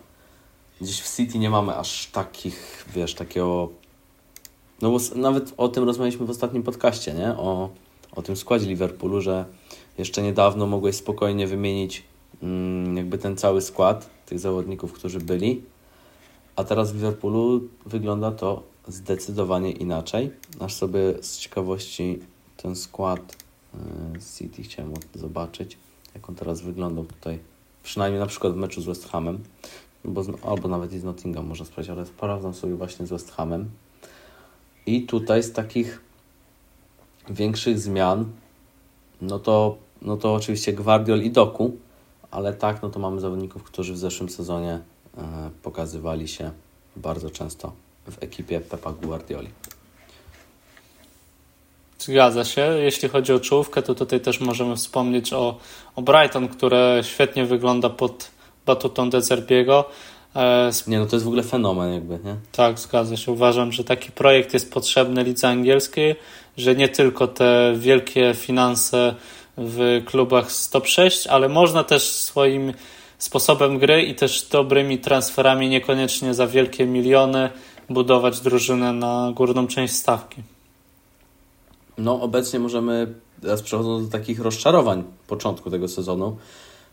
Dziś w City nie mamy aż takich, wiesz, takiego... No bo nawet o tym rozmawialiśmy w ostatnim podcaście, nie? O, o tym składzie Liverpoolu, że jeszcze niedawno mogłeś spokojnie wymienić mm, jakby ten cały skład tych zawodników, którzy byli, a teraz w Liverpoolu wygląda to zdecydowanie inaczej. Aż sobie z ciekawości ten skład E, City chciałem zobaczyć, jak on teraz wyglądał tutaj. Przynajmniej na przykład w meczu z West Hamem, bo, albo nawet i z Nottingham można sprawdzić, ale sprawdzam sobie właśnie z West Hamem. I tutaj z takich większych zmian, no to, no to oczywiście Guardiol i Doku, ale tak, no to mamy zawodników, którzy w zeszłym sezonie e, pokazywali się bardzo często w ekipie Pepa Guardioli. Zgadza się. Jeśli chodzi o czołówkę, to tutaj też możemy wspomnieć o, o Brighton, które świetnie wygląda pod batutą Dezerbiego. E, nie, no to jest w ogóle fenomen jakby, nie? Tak, zgadza się. Uważam, że taki projekt jest potrzebny lidze angielskiej, że nie tylko te wielkie finanse w klubach z top 6, ale można też swoim sposobem gry i też dobrymi transferami, niekoniecznie za wielkie miliony, budować drużynę na górną część stawki. No, obecnie możemy, teraz przechodząc do takich rozczarowań początku tego sezonu,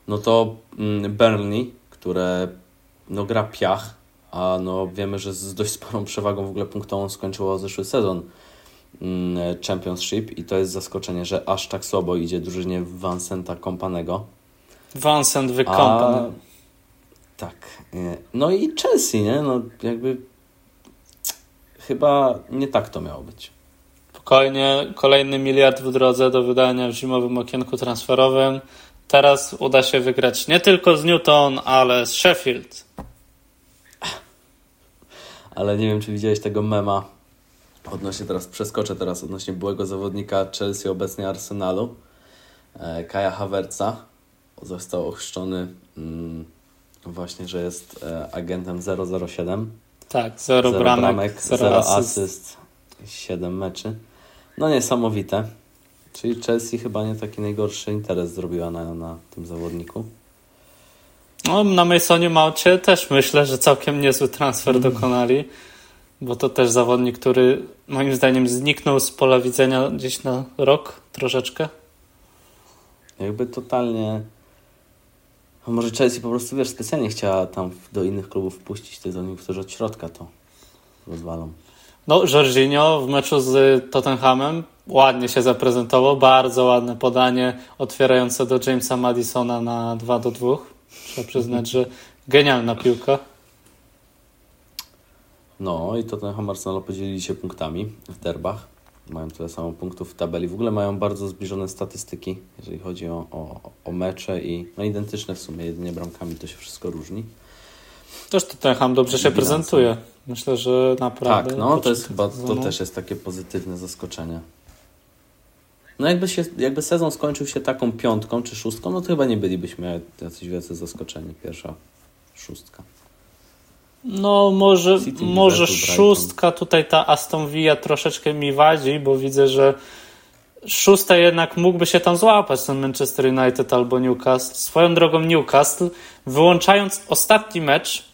no to mm, Burnley, które no, gra piach, a no, wiemy, że z dość sporą przewagą w ogóle punktową skończyło zeszły sezon mm, Championship i to jest zaskoczenie, że aż tak słabo idzie drużynie Vincenta Kompanego. Vincent Wykompany. Tak. No i Chelsea, nie? No jakby chyba nie tak to miało być. Spokojnie, kolejny miliard w drodze do wydania w zimowym okienku transferowym. Teraz uda się wygrać nie tylko z Newton, ale z Sheffield. Ale nie wiem, czy widziałeś tego mema. Odnośnie teraz, przeskoczę teraz odnośnie byłego zawodnika Chelsea, obecnie Arsenalu, e, Kaja Havertza. Został ochrzczony mm, właśnie, że jest e, agentem 007. Tak, zero, zero bramek, bramek zero, zero asyst. asyst, 7 meczy. No niesamowite. Czyli Chelsea chyba nie taki najgorszy interes zrobiła na, na tym zawodniku. No, na Masonie Maucie też myślę, że całkiem niezły transfer mm. dokonali, bo to też zawodnik, który moim zdaniem zniknął z pola widzenia gdzieś na rok troszeczkę. Jakby totalnie A może Chelsea po prostu, wiesz, specjalnie chciała tam do innych klubów wpuścić tych zawodników, którzy od środka to rozwalą. No, Jorginho w meczu z Tottenhamem ładnie się zaprezentował. Bardzo ładne podanie otwierające do Jamesa Madisona na 2 do 2. Trzeba przyznać, że genialna piłka. No i Tottenham Arsenal podzielili się punktami w derbach. Mają tyle samo punktów w tabeli. W ogóle mają bardzo zbliżone statystyki, jeżeli chodzi o, o, o mecze i no identyczne w sumie, jedynie bramkami to się wszystko różni. Też Tottenham dobrze się prezentuje. Myślę, że naprawdę. Tak, no to jest chyba, to też jest takie pozytywne zaskoczenie. No jakby, się, jakby sezon skończył się taką piątką czy szóstką, no to chyba nie bylibyśmy jacyś wielce zaskoczeni. Pierwsza szóstka. No może, City, może szóstka, tutaj ta Aston Villa troszeczkę mi wadzi, bo widzę, że szósta jednak mógłby się tam złapać ten Manchester United albo Newcastle. Swoją drogą Newcastle, wyłączając ostatni mecz,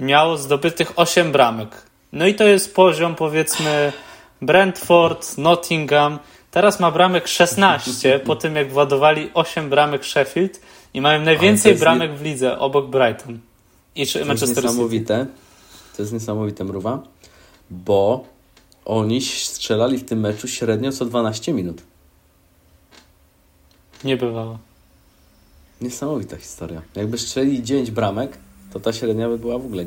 miał zdobytych 8 bramek. No i to jest poziom powiedzmy Brentford, Nottingham. Teraz ma bramek 16 po tym jak władowali 8 bramek Sheffield i mają najwięcej bramek nie... w lidze obok Brighton. I to Manchester jest niesamowite. City. To jest niesamowite, mruwa, bo oni strzelali w tym meczu średnio co 12 minut. Nie bywało. Niesamowita historia. Jakby strzelili 9 bramek, to ta średnia by była w ogóle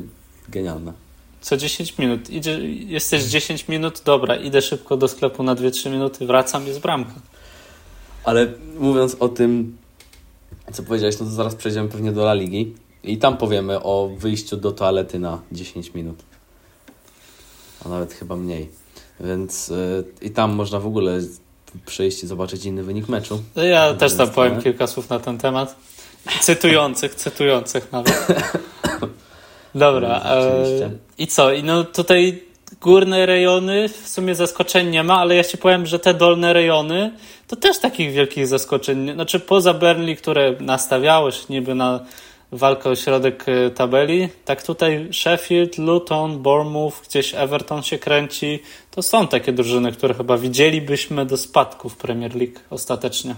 genialna. Co 10 minut. Idzie, jesteś 10 minut, dobra, idę szybko do sklepu na 2-3 minuty, wracam, jest bramka. Ale mówiąc o tym, co powiedziałeś, no to zaraz przejdziemy pewnie do La Ligi. I tam powiemy o wyjściu do toalety na 10 minut. A nawet chyba mniej. Więc yy, i tam można w ogóle przejść i zobaczyć inny wynik meczu. No ja też tam powiem kilka słów na ten temat. Cytujących, cytujących nawet. Dobra. E, I co? I no tutaj górne rejony w sumie zaskoczeń nie ma, ale ja ci powiem, że te dolne rejony to też takich wielkich zaskoczeń. Znaczy poza Burnley, które nastawiało się niby na walkę o środek e, tabeli. Tak tutaj Sheffield, Luton, Bournemouth, gdzieś Everton się kręci. To są takie drużyny, które chyba widzielibyśmy do spadku w Premier League ostatecznie.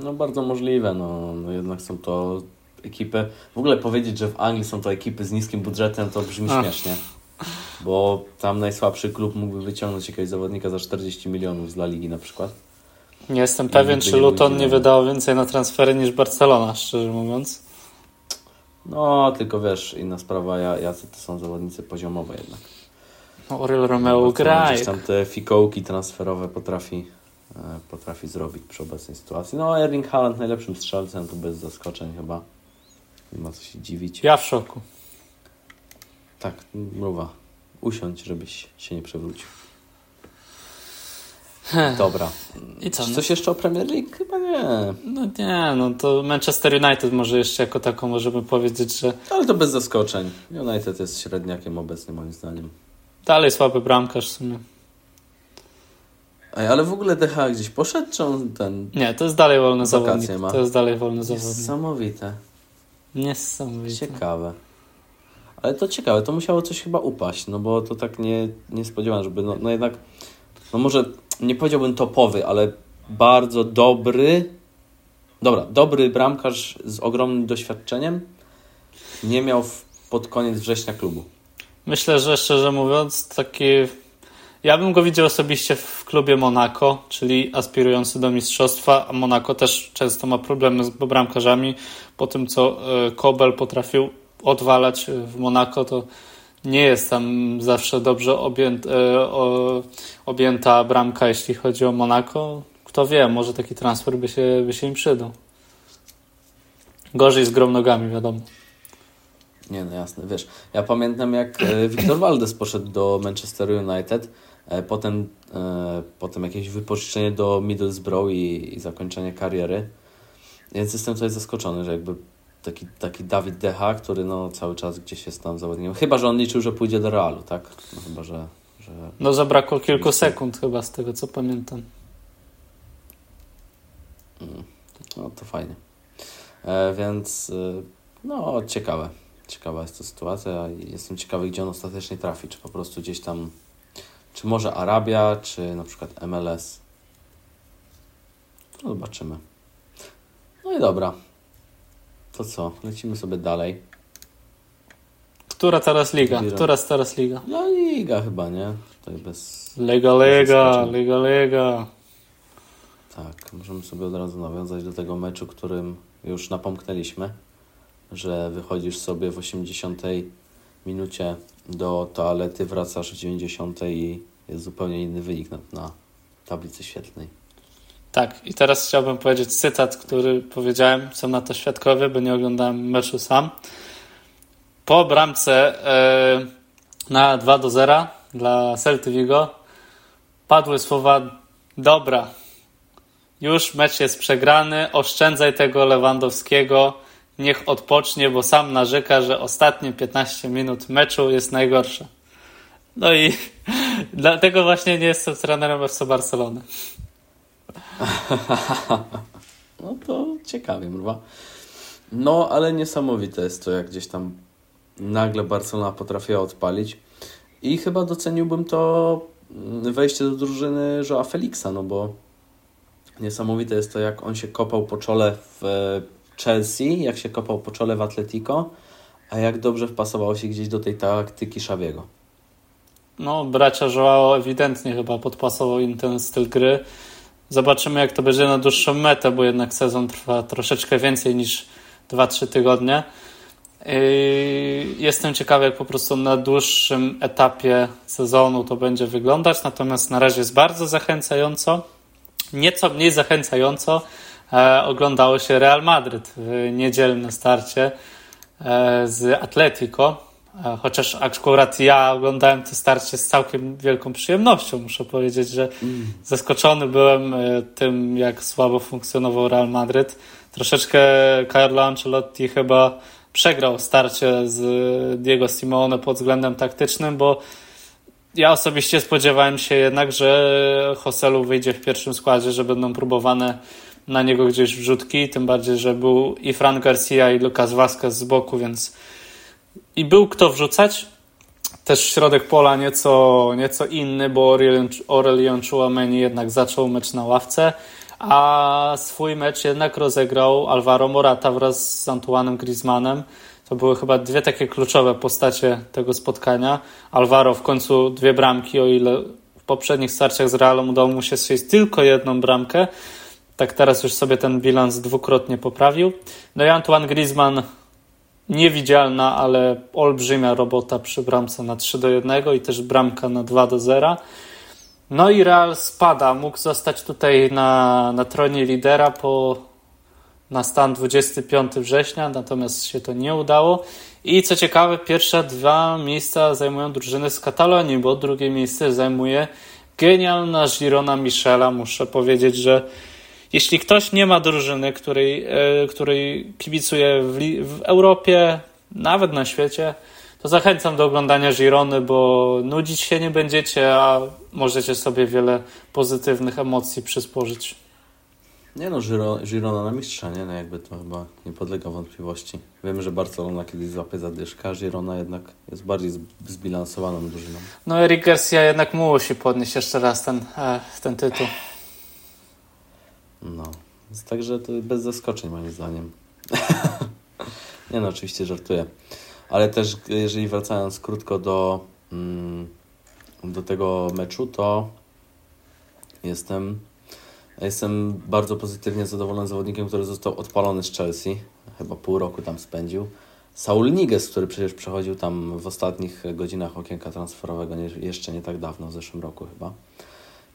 No bardzo możliwe, no, no jednak są to ekipy. W ogóle powiedzieć, że w Anglii są to ekipy z niskim budżetem, to brzmi Ach. śmiesznie. Bo tam najsłabszy klub mógłby wyciągnąć jakiegoś zawodnika za 40 milionów z La Ligi na przykład. Nie jestem pewien, czy Luton nie wydało więcej na transfery niż Barcelona, szczerze mówiąc. No, tylko wiesz, inna sprawa, jacy to są zawodnicy poziomowe jednak. No, Oriol Romeo gra. Gdzieś tam te fikołki transferowe potrafi, potrafi zrobić przy obecnej sytuacji. No, Erling Haaland najlepszym strzelcem, to bez zaskoczeń chyba. Nie ma co się dziwić. Ja w szoku. Tak, mruwa. Usiądź, żebyś się nie przewrócił. Dobra. I co? Czy coś jeszcze o Premier League? Chyba nie. No nie, no to Manchester United może jeszcze jako taką możemy powiedzieć, że... Ale to bez zaskoczeń. United jest średniakiem obecnie moim zdaniem. Dalej słaby bramkarz w sumie. Ej, ale w ogóle DH gdzieś poszedł, czy on ten... Nie, to jest dalej wolny zawodnik. Ma. To jest dalej wolny zawodnik. Niesamowite. Niesamowite. Ciekawe. Ale to ciekawe, to musiało coś chyba upaść, no bo to tak nie, nie spodziewałem, żeby no, no jednak, no może nie powiedziałbym topowy, ale bardzo dobry, dobra, dobry bramkarz z ogromnym doświadczeniem nie miał w, pod koniec września klubu. Myślę, że szczerze mówiąc, taki. Ja bym go widział osobiście w klubie Monaco, czyli aspirujący do mistrzostwa, a Monaco też często ma problemy z bramkarzami. Po tym, co e, Kobel potrafił odwalać w Monaco, to nie jest tam zawsze dobrze e, objęta bramka, jeśli chodzi o Monako. Kto wie, może taki transfer by się, by się im przydał. Gorzej z grom nogami, wiadomo. Nie, no jasne, wiesz. Ja pamiętam, jak e, Victor Valdes poszedł do Manchester United, e, potem, potem jakieś wypożyczenie do Middlesbrough i, i zakończenie kariery. Więc jestem tutaj zaskoczony, że jakby taki, taki Dawid Decha, który no, cały czas gdzieś jest tam zawodnikiem. Chyba, że on liczył, że pójdzie do Realu, tak? No, chyba, że, że... No zabrakło kilku sekund chyba z tego, co pamiętam. Mm. No to fajnie. E, więc e, no ciekawe. Ciekawa jest to sytuacja. Jestem ciekawy, gdzie on ostatecznie trafi. Czy po prostu gdzieś tam, czy może Arabia, czy na przykład MLS. No zobaczymy. No i dobra. to co? Lecimy sobie dalej. Która teraz liga? Która teraz liga? No liga chyba, nie? Tutaj bez... Liga, liga, liga, liga. Tak, możemy sobie od razu nawiązać do tego meczu, którym już napomknęliśmy, że wychodzisz sobie w 80 minucie do toalety, wracasz w 90 i jest zupełnie inny wynik na, na tablicy świetlnej. Tak, i teraz chciałbym powiedzieć cytat, który powiedziałem, są na to świadkowie, bo nie oglądałem meczu sam. Po bramce yy, na 2 do 0 dla Celty Vigo padły słowa dobra, już mecz jest przegrany, oszczędzaj tego Lewandowskiego, niech odpocznie, bo sam narzeka, że ostatnie 15 minut meczu jest najgorsze. No i dlatego właśnie nie jestem trenerem FC Barcelony. No to ciekawie, mruwa. No, ale niesamowite jest to, jak gdzieś tam nagle Barcelona potrafiła odpalić. I chyba doceniłbym to wejście do drużyny Joa Felixa, no bo niesamowite jest to, jak on się kopał po czole w Chelsea, jak się kopał po czole w Atletico, a jak dobrze wpasował się gdzieś do tej taktyki Szawiego. No, bracia Joao ewidentnie chyba podpasował im ten styl gry. Zobaczymy, jak to będzie na dłuższą metę, bo jednak sezon trwa troszeczkę więcej niż 2-3 tygodnie. Jestem ciekawy, jak po prostu na dłuższym etapie sezonu to będzie wyglądać, natomiast na razie jest bardzo zachęcająco. Nieco mniej zachęcająco oglądało się Real Madryt w niedzielnym starcie e, z Atletico. E, chociaż akurat ja oglądałem to starcie z całkiem wielką przyjemnością. Muszę powiedzieć, że zaskoczony byłem tym, jak słabo funkcjonował Real Madryt. Troszeczkę Carlo Ancelotti chyba przegrał starcie z Diego Simone pod względem taktycznym, bo ja osobiście spodziewałem się jednak, że Hoselu wyjdzie w pierwszym składzie, że będą próbowane na niego gdzieś wrzutki, tym bardziej, że był i Fran Garcia i Lucas Vazquez z boku, więc i był kto wrzucać. Też środek pola nieco, nieco inny, bo Aurelion Chouameni jednak zaczął mecz na ławce, a swój mecz jednak rozegrał Alvaro Morata wraz z Antoinem Griezmannem. To były chyba dwie takie kluczowe postacie tego spotkania. Alvaro w końcu dwie bramki, o ile w poprzednich starciach z Realem udało mu się strzelić tylko jedną bramkę. Tak teraz już sobie ten bilans dwukrotnie poprawił. No i Antoine Griezmann niewidzialna, ale olbrzymia robota przy bramce na 3 do 1 i też bramka na 2 do 0. No i Real spada. Mógł zostać tutaj na, na tronie lidera po na stan 25 września, natomiast się to nie udało. I co ciekawe, pierwsze dwa miejsca zajmują drużyny z Katalonii, bo drugie miejsce zajmuje genialna Girona Michela. Muszę powiedzieć, że jeśli ktoś nie ma drużyny, której, e, której kibicuje w, w Europie, nawet na świecie, to zachęcam do oglądania Girony, bo nudzić się nie będziecie, a możecie sobie wiele pozytywnych emocji przysporzyć. Nie no, Girona na mistrza, nie? No jakby to chyba nie podlega wątpliwości. Wiemy, że Barcelona kiedyś złapie zadyszkę, a Girona jednak jest bardziej zbilansowaną drużyną. No Eric Garcia jednak musi podnieść jeszcze raz ten, e, ten tytuł. No, także to bez zaskoczeń moim zdaniem. nie no, oczywiście żartuję. Ale też jeżeli wracając krótko do, mm, do tego meczu, to jestem Jestem bardzo pozytywnie zadowolony zawodnikiem, który został odpalony z Chelsea. Chyba pół roku tam spędził. Saul Niguez, który przecież przechodził tam w ostatnich godzinach okienka transferowego, jeszcze nie tak dawno, w zeszłym roku chyba.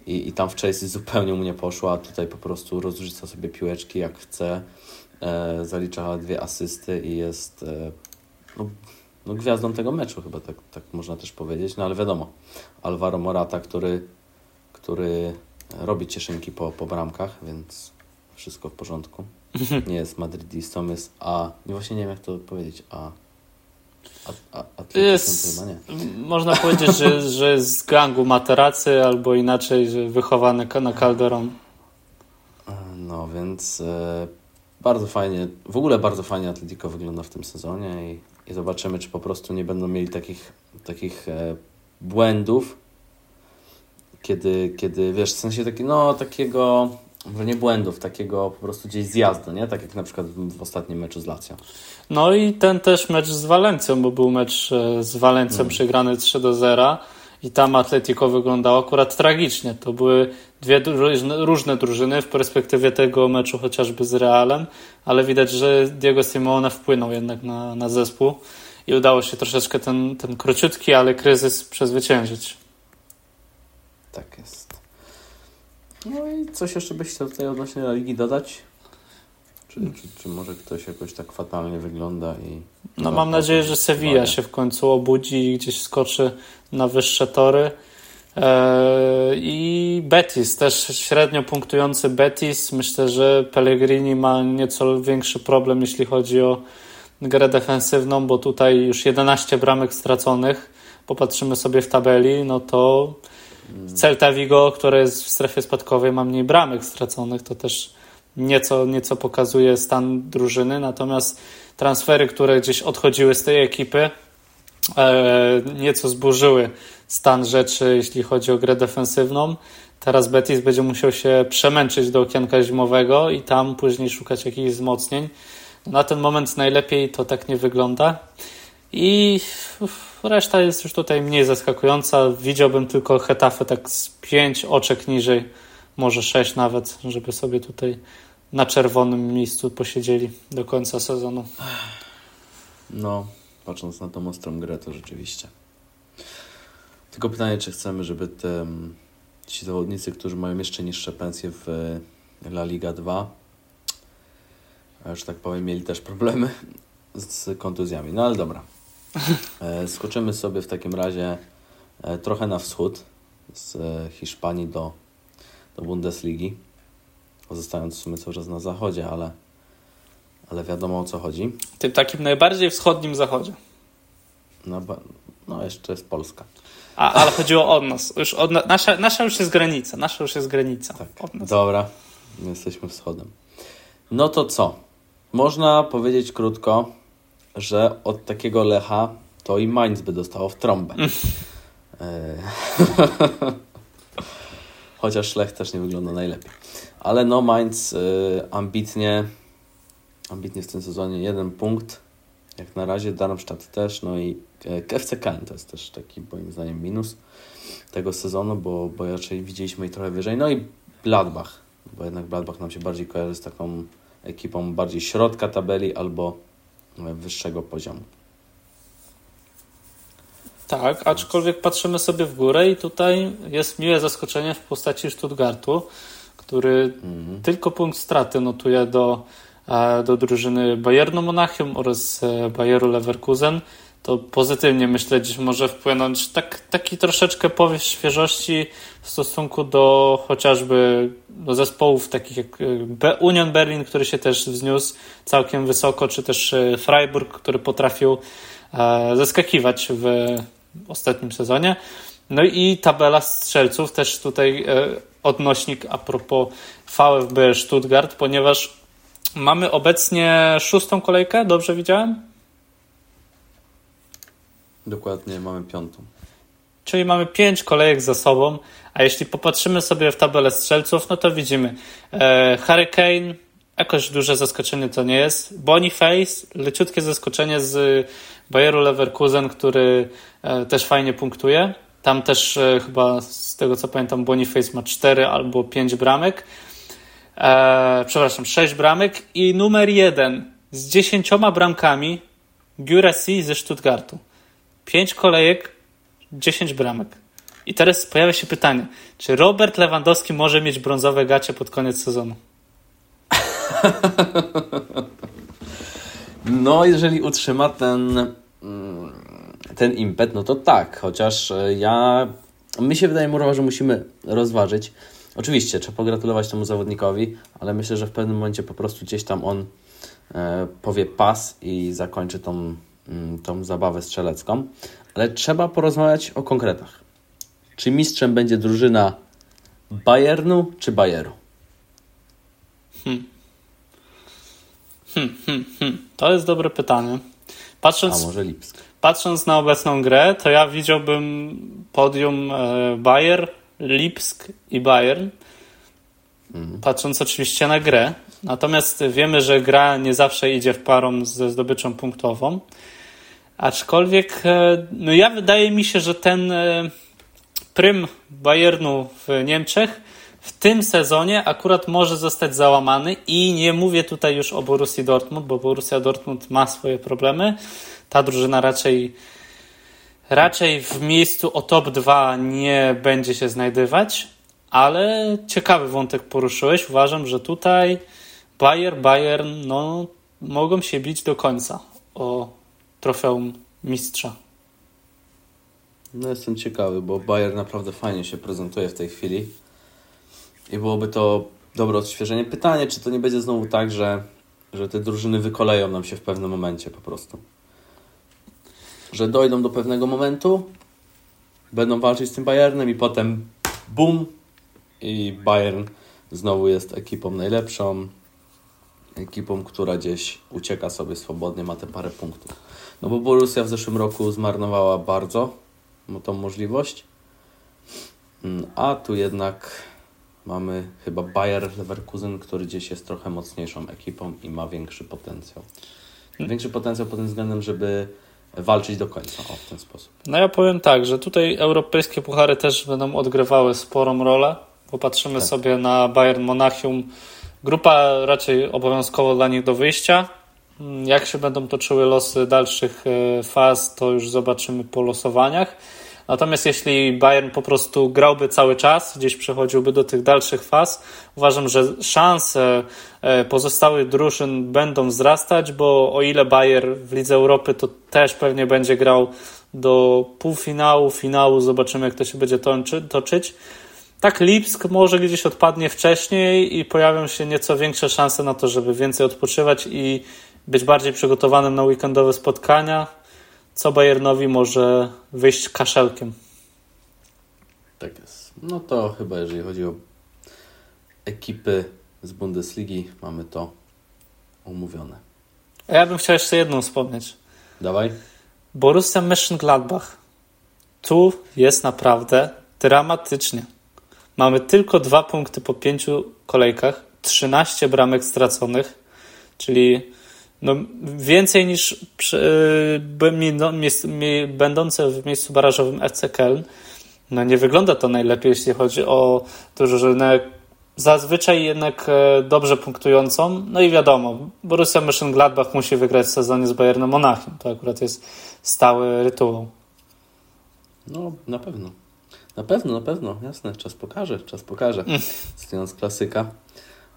I, I tam w Chelsea zupełnie mu nie poszło, a tutaj po prostu rozrzuca sobie piłeczki jak chce. E, zalicza dwie asysty i jest e, no, no, gwiazdą tego meczu, chyba tak, tak można też powiedzieć. No ale wiadomo, Alvaro Morata, który, który robi cieszynki po, po bramkach, więc wszystko w porządku. Nie jest madrydistą, jest A. Nie właśnie nie wiem jak to powiedzieć. A. a, a jest. Można powiedzieć, że, że jest z gangu materacy, albo inaczej, że wychowany na Calderon. No więc e, bardzo fajnie, w ogóle bardzo fajnie Atletico wygląda w tym sezonie i, i zobaczymy, czy po prostu nie będą mieli takich, takich e, błędów, kiedy, kiedy wiesz, w sensie taki, no, takiego może nie błędów, takiego po prostu gdzieś zjazdu, nie? Tak jak na przykład w, ostatnim meczu z Lazio. No i ten też mecz z Walencją, bo był mecz e, z Walencją hmm. przegrany 3 do 0 i tam Atletico wyglądało akurat tragicznie. To były dwie różne, różne drużyny w perspektywie tego meczu chociażby z Realem, ale widać, że Diego Simeone wpłynął jednak na, na zespół i udało się troszeczkę ten, ten króciutki, ale kryzys przezwyciężyć. Tak jest. No i coś jeszcze byś chciał tutaj odnośnie Ligi dodać? Czy, czy, czy, może ktoś jakoś tak fatalnie wygląda i... No mam nadzieję, że Sevilla się w końcu obudzi i gdzieś skoczy na wyższe tory. Eee, I Betis, też średnio punktujący Betis. Myślę, że Pellegrini ma nieco większy problem, jeśli chodzi o grę defensywną, bo tutaj już 11 bramek straconych. Popatrzymy sobie w tabeli, no to Celta Vigo, które jest w strefie spadkowej, ma mniej bramek straconych, to też nieco, nieco pokazuje stan drużyny. Natomiast transfery, które gdzieś odchodziły z tej ekipy, e, nieco zburzyły stan rzeczy, jeśli chodzi o grę defensywną. Teraz Betis będzie musiał się przemęczyć do okienka zimowego i tam później szukać jakichś wzmocnień. Na ten moment najlepiej to tak nie wygląda. I reszta jest już tutaj mniej zaskakująca. Widziałbym tylko Hetafę tak z pięć oczek niżej, może sześć nawet, żeby sobie tutaj na czerwonym miejscu posiedzieli do końca sezonu. No, patrząc na tą ostrą grę, to rzeczywiście. Tylko pytanie, czy chcemy, żeby te, ci zawodnicy, którzy mają jeszcze niższe pensje w La Liga 2, że tak powiem, mieli też problemy z kontuzjami. No ale dobra. E, skoczymy sobie w takim razie e, trochę na wschód, z e, Hiszpanii do, do Bundesligi, pozostając w sumie cały czas na zachodzie, ale, ale wiadomo o co chodzi. Tym takim najbardziej wschodnim zachodzie. No, no jeszcze jest Polska. A, ale chodziło o nas. Już od, nasza, nasza już jest granica. Nasza już jest granica. Tak. Dobra, my jesteśmy wschodem. No to co? Można powiedzieć krótko, że od takiego Lecha to i Mainz by dostało w trąbę. E, chociaż Lech też nie wygląda najlepiej. Ale no Mainz y, ambitnie, ambitnie w tym sezonie jeden punkt. Jak na razie Darmstadt też, no i FC Köln to jest też taki moim zdaniem minus tego sezonu, bo, bo raczej widzieliśmy ich trochę wyżej. No i Gladbach, bo jednak Gladbach nam się bardziej kojarzy z taką ekipą bardziej środka tabeli albo wyższego poziomu. Tak, aczkolwiek patrzymy sobie w górę i tutaj jest miłe zaskoczenie w postaci Stuttgartu, który mhm. tylko punkt straty notuje do, e, do drużyny Bayernu Monachium oraz e, Bayeru Leverkusen. To pozytywnie myślę, dziś może wpłynąć tak, taki troszeczkę powiew świeżości w stosunku do chociażby do zespołów takich jak e, Union Berlin, który się też wzniósł całkiem wysoko, czy też Freiburg, który potrafił zaskakiwać w ostatnim sezonie. No i tabela strzelców, też tutaj e, odnośnik a propos VfB Stuttgart, ponieważ mamy obecnie szóstą kolejkę, dobrze widziałem? Dokładnie, mamy piątą. Czyli mamy pięć kolejek za sobą, a jeśli popatrzymy sobie w tabelę strzelców, no to widzimy e, Hurricane, jakoś duże zaskoczenie to nie jest. Boniface, leciutkie zaskoczenie z Bayeru Leverkusen, który e, też fajnie punktuje. Tam też e, chyba z tego co pamiętam Boniface ma 4 albo 5 bramek. E, przepraszam, 6 bramek i numer 1 z 10 bramkami Guresi ze Stuttgartu. 5 kolejek, 10 bramek. I teraz pojawia się pytanie, czy Robert Lewandowski może mieć brązowe gacie pod koniec sezonu? No, jeżeli utrzyma ten, mm, ten impet, no to tak, chociaż e, ja, mi się wydaje, Murawa, że musimy rozważyć. Oczywiście, trzeba pogratulować temu zawodnikowi, ale myślę, że w pewnym momencie po prostu gdzieś tam on e, powie pas i zakończy tą, tą zabawę strzelecką. Ale trzeba porozmawiać o konkretach. Czy mistrzem będzie drużyna Bayernu czy Bayeru? Hmm. Hmm, hmm, hmm. To jest dobre pytanie. Patrząc, A może Lipsk? Patrząc na obecną grę, to ja widziałbym podium e, Bayer, Lipsk i Bayern. mhm. patrząc oczywiście na grę. Natomiast wiemy, że gra nie zawsze idzie w parą ze zdobyczą punktową. Aczkolwiek, e, no ja wydaje mi się, że ten e, prym Bayernu w Niemczech w tym sezonie akurat może zostać załamany i nie mówię tutaj już o Borussii Dortmund, bo Borussia Dortmund ma swoje problemy. Ta drużyna raczej raczej w miejscu o top 2 nie będzie się znajdywać, ale ciekawy wątek poruszyłeś. Uważam, że tutaj Bayer, Bayern no, mogą się bić do końca o trofeum mistrza. No jestem ciekawy, bo Bayer naprawdę fajnie się prezentuje w tej chwili i byłoby to dobre odświeżenie. Pytanie, czy to nie będzie znowu tak, że, że te drużyny wykoleją nam się w pewnym momencie po prostu. Że dojdą do pewnego momentu, będą walczyć z tym Bayernem i potem bum i Bayern znowu jest ekipą najlepszą, ekipą, która gdzieś ucieka sobie swobodnie, ma te parę punktów. No bo Borussia w zeszłym roku zmarnowała bardzo tą możliwość, mm, a tu jednak mamy chyba Bayer Leverkusen, który gdzieś jest trochę mocniejszą ekipą i ma większy potencjał. Większy potencjał pod tym względem, żeby walczyć do końca o, w ten sposób. No ja powiem tak, że tutaj europejskie puchary też będą odgrywały sporą rolę. Popatrzymy tak. sobie na Bayern Monachium. Grupa raczej obowiązkowo dla nich do wyjścia. Jak się będą toczyły losy dalszych e, faz, to już zobaczymy po losowaniach. Natomiast jeśli Bayern po prostu grałby cały czas, gdzieś przechodziłby do tych dalszych faz, uważam, że szanse e, pozostałych drużyn będą wzrastać, bo o ile Bayern w Lidze Europy to też pewnie będzie grał do półfinału, finału, zobaczymy jak to się będzie toczyć. Tak, Lipsk może gdzieś odpadnie wcześniej i pojawią się nieco większe szanse na to, żeby więcej odpoczywać i być bardziej przygotowanym na weekendowe spotkania co Bayernowi może wyjść kaszelkiem. Tak jest. No to chyba jeżeli chodzi o ekipy z Bundesligi, mamy to omówione. A ja bym chciał jeszcze jedną wspomnieć. Dawaj. Borussia Mönchengladbach. Tu jest naprawdę dramatycznie. Mamy tylko dwa punkty po pięciu kolejkach, 13 bramek straconych, czyli no, więcej niż przy, y, no, będące w miejscu barażowym FC Köln. No nie wygląda to najlepiej, jeśli chodzi o drużynę zazwyczaj jednak e, dobrze punktującą. No i wiadomo, Borussia Mönchengladbach musi wygrać w sezonie z Bayernem Monachium. To akurat jest stały rytuał. No, na pewno. Na pewno, na pewno, jasne. Czas pokaże, czas pokaże. Mm. klasyka.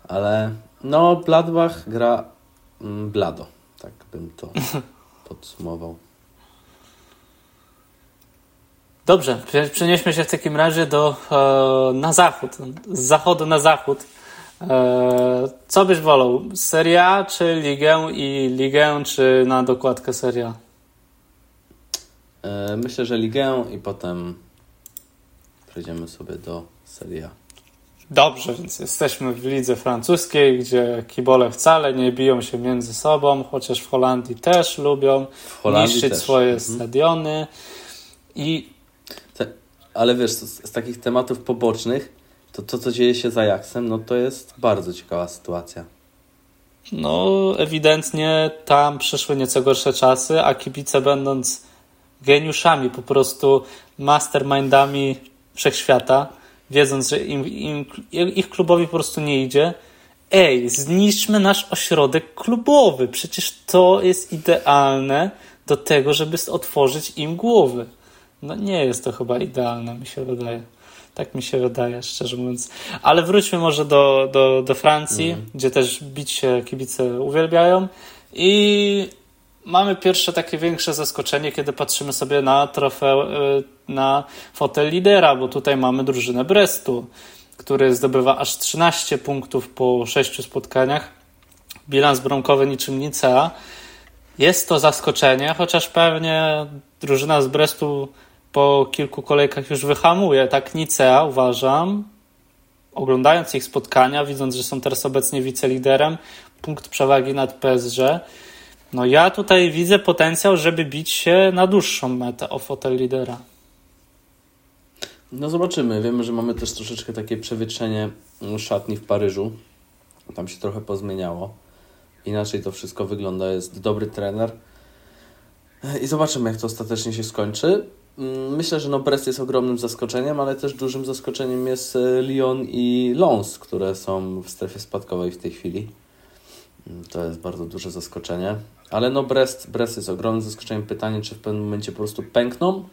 Ale no, Gladbach gra blado, tak bym to podsumował. Dobrze, przenieśmy się w takim razie do, e, na zachód, z zachodu na zachód. E, co byś wolał? Seria czy Ligę i Ligę, czy na dokładkę seria? E, myślę, że Ligę i potem przejdziemy sobie do seria. Dobrze, więc jesteśmy w lidze francuskiej, gdzie kibole wcale nie biją się między sobą, chociaż w Holandii też lubią Holandii niszczyć też. swoje mhm. stadiony. I... Ale wiesz, z, z, takich tematów pobocznych, to to, co dzieje się za Ajaxem, no to jest bardzo ciekawa sytuacja. No, ewidentnie tam przyszły nieco gorsze czasy, a kibice będąc geniuszami, po prostu mastermindami wszechświata, wiedząc, że im, im, ich klubowi po prostu nie idzie. Ej, zniszczmy nasz ośrodek klubowy. Przecież to jest idealne do tego, żeby otworzyć im głowy. No nie jest to chyba idealne, mi się wydaje. Tak mi się wydaje, szczerze mówiąc. Ale wróćmy może do, do, do Francji, mm. gdzie też bić się kibice uwielbiają. I mamy pierwsze takie większe zaskoczenie, kiedy patrzymy sobie na trofeum, na fotel lidera, bo tutaj mamy drużynę Brestu, który zdobywa aż 13 punktów po 6 spotkaniach. Bilans bramkowy niczym Nicea. Jest to zaskoczenie, chociaż pewnie drużyna z Brestu po kilku kolejkach już wyhamuje. Tak Nicea uważam, oglądając ich spotkania, widząc, że są teraz obecnie wiceliderem, punkt przewagi nad PSG, no ja tutaj widzę potencjał, żeby bić się na dłuższą metę o fotel lidera. No zobaczymy. Wiemy, że mamy też troszeczkę takie przewietrzenie szatni w Paryżu. Tam się trochę pozmieniało. Inaczej to wszystko wygląda. Jest dobry trener. I zobaczymy, jak to ostatecznie się skończy. Mm, myślę, że no Brest jest ogromnym zaskoczeniem, ale też dużym zaskoczeniem jest e, Lyon i Lens, które są w strefie spadkowej w tej chwili. To jest bardzo duże zaskoczenie. Ale no Brest, Brest jest ogromnym zaskoczeniem. Pytanie, czy w pewnym momencie po prostu pękną,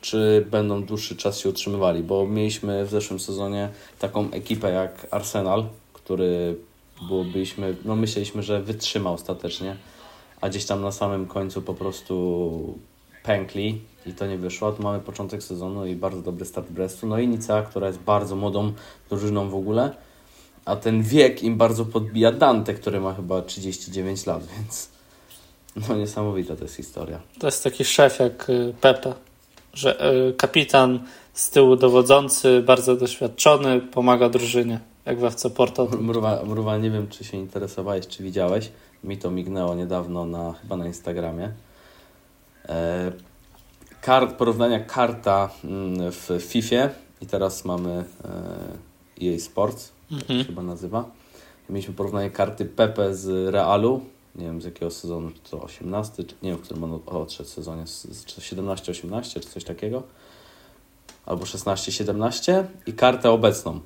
czy będą dłuższy czas się utrzymywali, bo mieliśmy w zeszłym sezonie taką ekipę jak Arsenal, który byliśmy, no myśleliśmy, że wytrzyma ostatecznie, a gdzieś tam na samym końcu po prostu pękli i to nie wyszło. Tu mamy początek sezonu i bardzo dobry start Brestu. No i Nicea, która jest bardzo młodą drużyną w ogóle, a ten wiek im bardzo podbija Dante, który ma chyba 39 lat, więc no niesamowita to jest historia. To jest taki szef jak y, Pepe, że y, kapitan z tyłu dowodzący, bardzo doświadczony, pomaga drużynie, jak w FC Porto. Mruwa, Mruwa, nie wiem czy się interesowałeś, czy widziałeś, mi to mignęło niedawno na, chyba na Instagramie. E, kart, porównania karta mm, w FIFA i teraz mamy EA Sports, mhm. tak się chyba nazywa. Mieliśmy porównanie karty Pepe z Realu, nie wiem z jakiego sezonu, czy to 18, czy nie wiem, w którym on odszedł sezonie, 17-18 czy coś takiego, albo 16-17 i kartę obecną,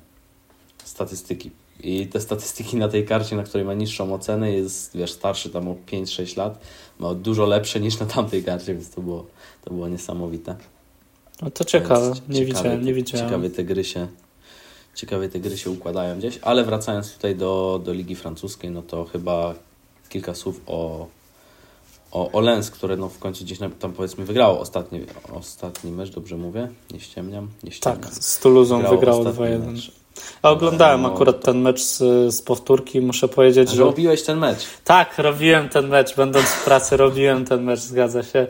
statystyki. I te statystyki na tej karcie, na której ma niższą ocenę, jest wiesz, starszy tam o 5-6 lat, ma dużo lepsze niż na tamtej karcie, więc to było, to było niesamowite. No to ciekawe, nie ciekawie, widziałem, nie widziałem. Ciekawie te gry się ciekawie te gry się układają gdzieś, ale wracając tutaj do, do Ligi Francuskiej, no to chyba kilka słów o, o, o Lens, które no w końcu gdzieś tam powiedzmy wygrało ostatni, ostatni mecz, dobrze mówię? Nie ściemniam? Nie ściemniam. Tak, z Toulouse wygrało 2-1. A oglądałem no, akurat ten mecz z, z powtórki, muszę powiedzieć, że... Robiłeś ten mecz? Tak, robiłem ten mecz, będąc w pracy robiłem ten mecz, zgadza się.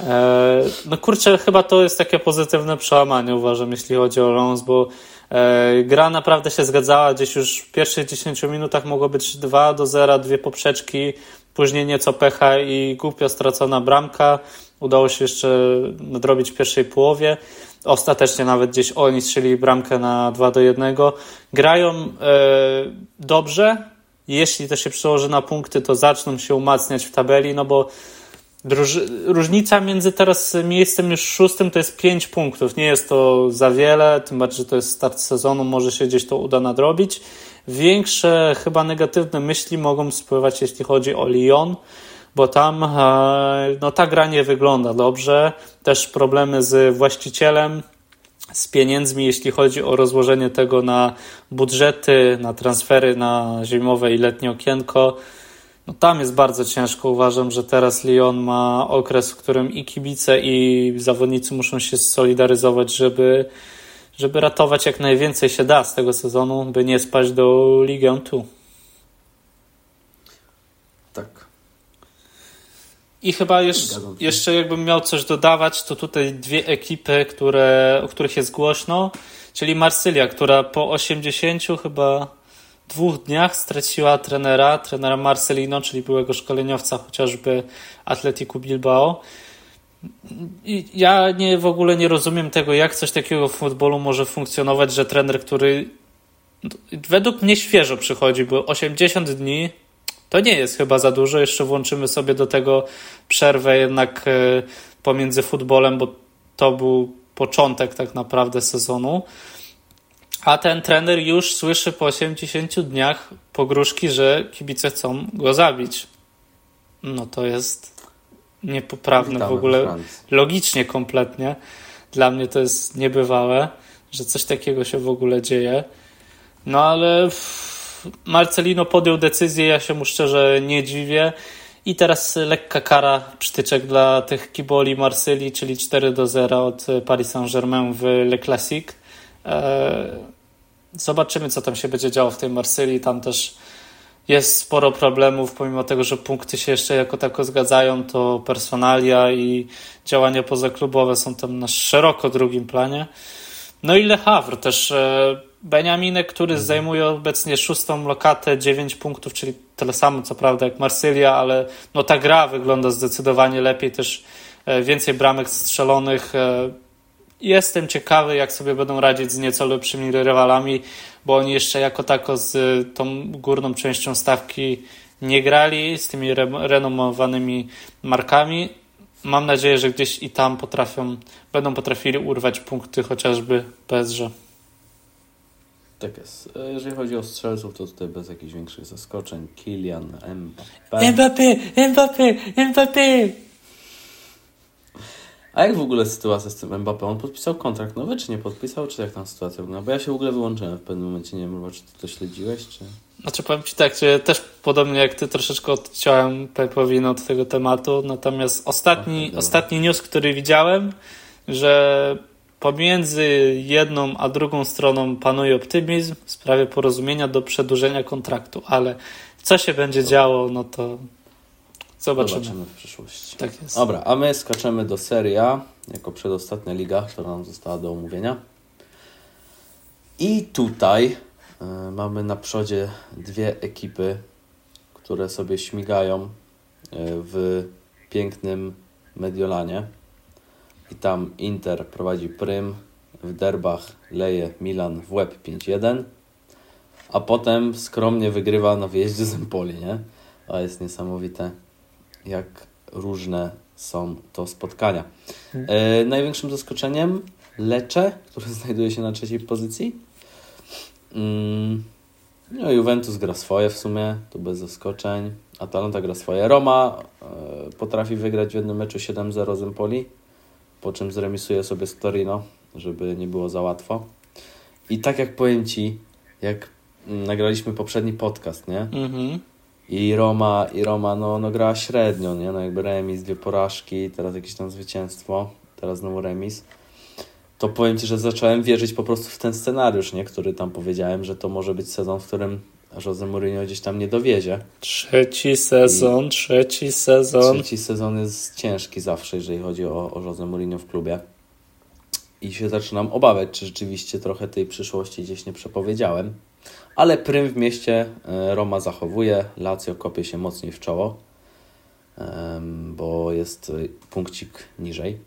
E, no kurczę, chyba to jest takie pozytywne przełamanie, uważam, jeśli chodzi o Lens, bo gra naprawdę się zgadzała, gdzieś już w pierwszych 10 minutach mogło być 2 do 0, dwie poprzeczki, później nieco pecha i głupio stracona bramka. Udało się jeszcze nadrobić w pierwszej połowie. Ostatecznie nawet gdzieś oni strzelili bramkę na 2 do 1. Grają e, dobrze. Jeśli to się przełoży na punkty, to zaczną się umacniać w tabeli, no bo różnica między teraz miejscem już szóstym to jest 5 punktów. Nie jest to za wiele, tym bardziej, że to jest start sezonu, może się gdzieś to uda nadrobić. Większe chyba negatywne myśli mogą spływać, jeśli chodzi o Lyon, bo tam e, no, ta gra nie wygląda dobrze. Też problemy z właścicielem, z pieniędzmi, jeśli chodzi o rozłożenie tego na budżety, na transfery na zimowe i letnie okienko. No tam jest bardzo ciężko. Uważam, że teraz Lyon ma okres, w którym i kibice, i zawodnicy muszą się solidaryzować, żeby, żeby ratować jak najwięcej się da z tego sezonu, by nie spaść do Ligę 2. Tak. I chyba jeszcze, jeszcze jakbym miał coś dodawać, to tutaj dwie ekipy, które, o których jest głośno, czyli Marsylia, która po 80 chyba dwóch dniach straciła trenera, trenera Marcelino, czyli byłego szkoleniowca chociażby Atletiku Bilbao. I ja nie, w ogóle nie rozumiem tego, jak coś takiego w futbolu może funkcjonować, że trener, który według mnie świeżo przychodzi, bo 80 dni to nie jest chyba za dużo. Jeszcze włączymy sobie do tego przerwę jednak e, pomiędzy futbolem, bo to był początek tak naprawdę sezonu. A ten trener już słyszy po 80 dniach pogróżki, że kibice chcą go zabić. No to jest niepoprawne Witamy w ogóle, logicznie kompletnie. Dla mnie to jest niebywałe, że coś takiego się w ogóle dzieje. No ale Marcelino podjął decyzję, ja się mu szczerze nie dziwię. I teraz lekka kara, przytyczek dla tych kiboli Marsylii, czyli 4 do 0 od Paris Saint-Germain w Le Classique. E, zobaczymy, co tam się będzie działo w tej Marsylii. Tam też jest sporo problemów, pomimo tego, że punkty się jeszcze jako tako zgadzają, to personalia i działania pozaklubowe są tam na szeroko drugim planie. No i Le Havre też. E, Beniaminek, który mhm. zajmuje obecnie szóstą lokatę, 9 punktów, czyli tyle samo co prawda jak Marsylia, ale no ta gra wygląda zdecydowanie lepiej, też e, więcej bramek strzelonych, jestem ciekawy, jak sobie będą radzić z nieco lepszymi rywalami, bo oni jeszcze jako tako z tą górną częścią stawki nie grali, z tymi re renomowanymi markami. Mam nadzieję, że gdzieś i tam potrafią, będą potrafili urwać punkty chociażby PSG. Tak jest. E, jeżeli chodzi o strzelców, to tutaj bez jakichś większych zaskoczeń. Kilian, Mbappé. Mbappé, Mbappé, Mbappé! A jak w ogóle sytuacja z tym Mbappé? On podpisał kontrakt nowy, czy nie podpisał? Czy jak tam sytuacja wygląda? Bo ja się w ogóle wyłączyłem w pewnym momencie. Nie wiem, czy ty to śledziłeś, czy... Znaczy powiem Ci tak, że też podobnie jak Ty troszeczkę odciąłem pewowinę od tego tematu, natomiast ostatni, okay, ostatni news, który widziałem, że pomiędzy jedną a drugą stroną panuje optymizm w sprawie porozumienia do przedłużenia kontraktu, ale co się będzie działo, no to zobaczymy. Zobaczymy w przyszłości. Tak jest. Dobra, a my skaczemy do Serie A, jako przedostatnia liga, która nam została do omówienia. I tutaj y, mamy na przodzie dwie ekipy, które sobie śmigają y, w pięknym Mediolanie. I tam Inter prowadzi prym, w derbach leje Milan w łeb 5-1, a potem skromnie wygrywa na wyjeździe z Empoli, nie? To jest niesamowite, jak różne są to spotkania. E, największym zaskoczeniem Lecce, który znajduje się na trzeciej pozycji. Mm, no, Juventus gra swoje w sumie, to bez zaskoczeń. Atalanta gra swoje. Roma e, potrafi wygrać w jednym meczu 7-0 z Empoli po czym zremisuję sobie z Torino, żeby nie było za łatwo. I tak jak powiem Ci, jak nagraliśmy poprzedni podcast, nie? Mhm. I Roma, i Roma no, no grała średnio, nie? No jakby remis, dwie porażki, teraz jakieś tam zwycięstwo, teraz znowu remis. To powiem Ci, że zacząłem wierzyć po prostu w ten scenariusz, nie? Który tam powiedziałem, że to może być sezon, w którym Jose Mourinho gdzieś tam nie dowiezie. Trzeci sezon, I trzeci sezon. Trzeci sezon jest ciężki zawsze, jeżeli chodzi o, o Jose Mourinho w klubie. I się zaczynam obawiać, czy rzeczywiście trochę tej przyszłości gdzieś nie przepowiedziałem. Ale prym w mieście e, Roma zachowuje, Lazio kopie się mocniej w czoło, bo jest punkcik niżej.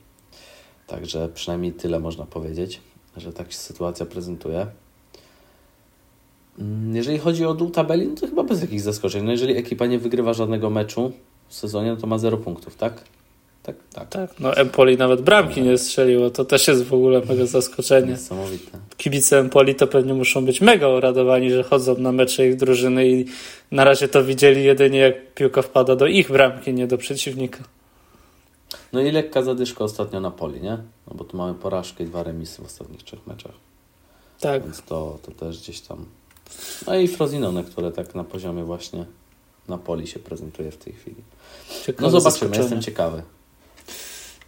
Także przynajmniej tyle można powiedzieć, że tak się sytuacja prezentuje. Mm, jeżeli chodzi o dół tabeli, no to chyba bez jakichś zaskoczeń. No jeżeli ekipa nie wygrywa żadnego meczu w sezonie, no to ma 0 punktów, tak? Tak, tak. Tak, no Empoli nawet bramki nie strzeliło, to też jest w ogóle mega zaskoczenie. Niesamowite. Kibice Empoli to pewnie muszą być mega uradowani, że chodzą na mecze ich drużyny i na razie to widzieli jedynie jak piłka wpada do ich bramki, nie do przeciwnika. No i lekka zadyszka ostatnio na Poli, nie? No bo tu mamy porażkę i dwa remisy w ostatnich trzech meczach. Tak. Więc to, to też gdzieś tam no i Frozinone, które tak na poziomie właśnie Napoli się prezentuje w tej chwili. Ciekawe no zobaczymy, jestem ciekawy.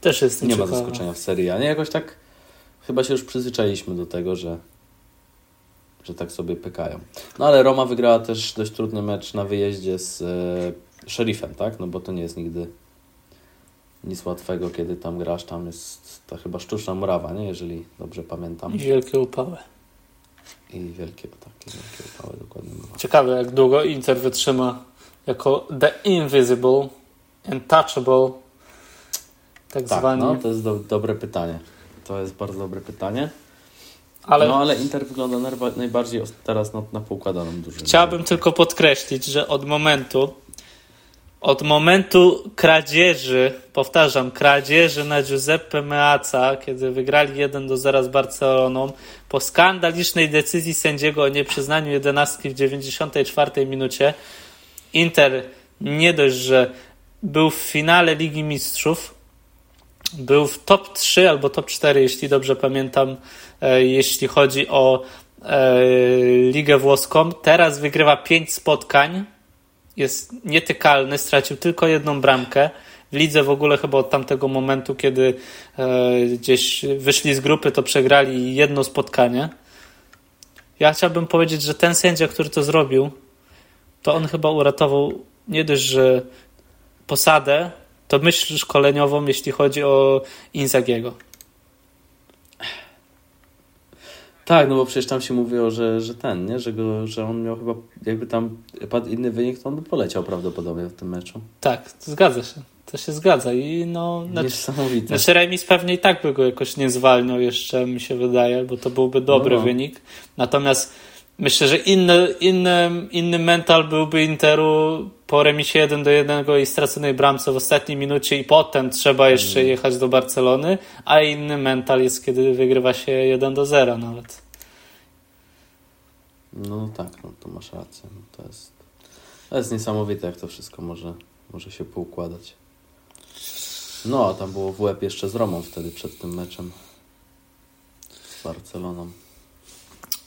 Też jestem Nie ma zaskoczenia w serii, a nie jakoś tak chyba się już przyzwyczailiśmy do tego, że, że tak sobie pykają. No ale Roma wygrała też dość trudny mecz na wyjeździe z e, Sheriffem, tak? No bo to nie jest nigdy nic łatwego, kiedy tam grasz. Tam jest ta chyba sztuczna murawa, nie? Jeżeli dobrze pamiętam. I wielkie upały. I wielkie, takie wielkie upały, dokładnie. Ciekawe, jak długo Inter wytrzyma jako The Invisible, Untouchable, tak, tak zwani. No, to jest do, dobre pytanie. To jest bardzo dobre pytanie. Ale, no ale Inter wygląda najbardziej teraz na, na poukładaną dużo. Chciałbym tylko podkreślić, że od momentu, od momentu kradzieży, powtarzam, kradzieży na Giuseppe Meazza, kiedy wygrali 1 do 0 z Barceloną, po skandalicznej decyzji sędziego o nieprzyznaniu jedenastki w 94 minucie, Inter nie dość, że był w finale Ligi Mistrzów, był w top 3 albo top 4, jeśli dobrze pamiętam, e, jeśli chodzi o e, Ligę Włoską. Teraz wygrywa 5 spotkań jest nietykalny, stracił tylko jedną bramkę. W lidze w ogóle chyba od tamtego momentu, kiedy e, gdzieś wyszli z grupy, to przegrali jedno spotkanie. Ja chciałbym powiedzieć, że ten sędzia, który to zrobił, to on chyba uratował nie dość, że posadę, to myśl szkoleniową, jeśli chodzi o Inzagiego. Tak, no bo przecież tam się mówiło, że, że ten, nie? Że, go, że on miał chyba, jakby tam padł inny wynik, to on by poleciał prawdopodobnie w tym meczu. Tak, zgadza się. to się zgadza. I no, Niesamowite. Znaczy remis pewnie i tak by go jakoś nie zwalniał jeszcze, mi się wydaje, bo to byłby dobry no. wynik. Natomiast myślę, że inny, inny, inny mental byłby Interu po remisie 1 do 1 i straconej bramce w ostatniej minucie i potem trzeba jeszcze mm. jechać do Barcelony, a inny mental jest, kiedy wygrywa się 1 do 0 nawet. No tak, no to masz rację. No to, jest, to jest niesamowite, jak to wszystko może, może się poukładać. No, a tam było w łeb jeszcze z Romą wtedy przed tym meczem z Barceloną.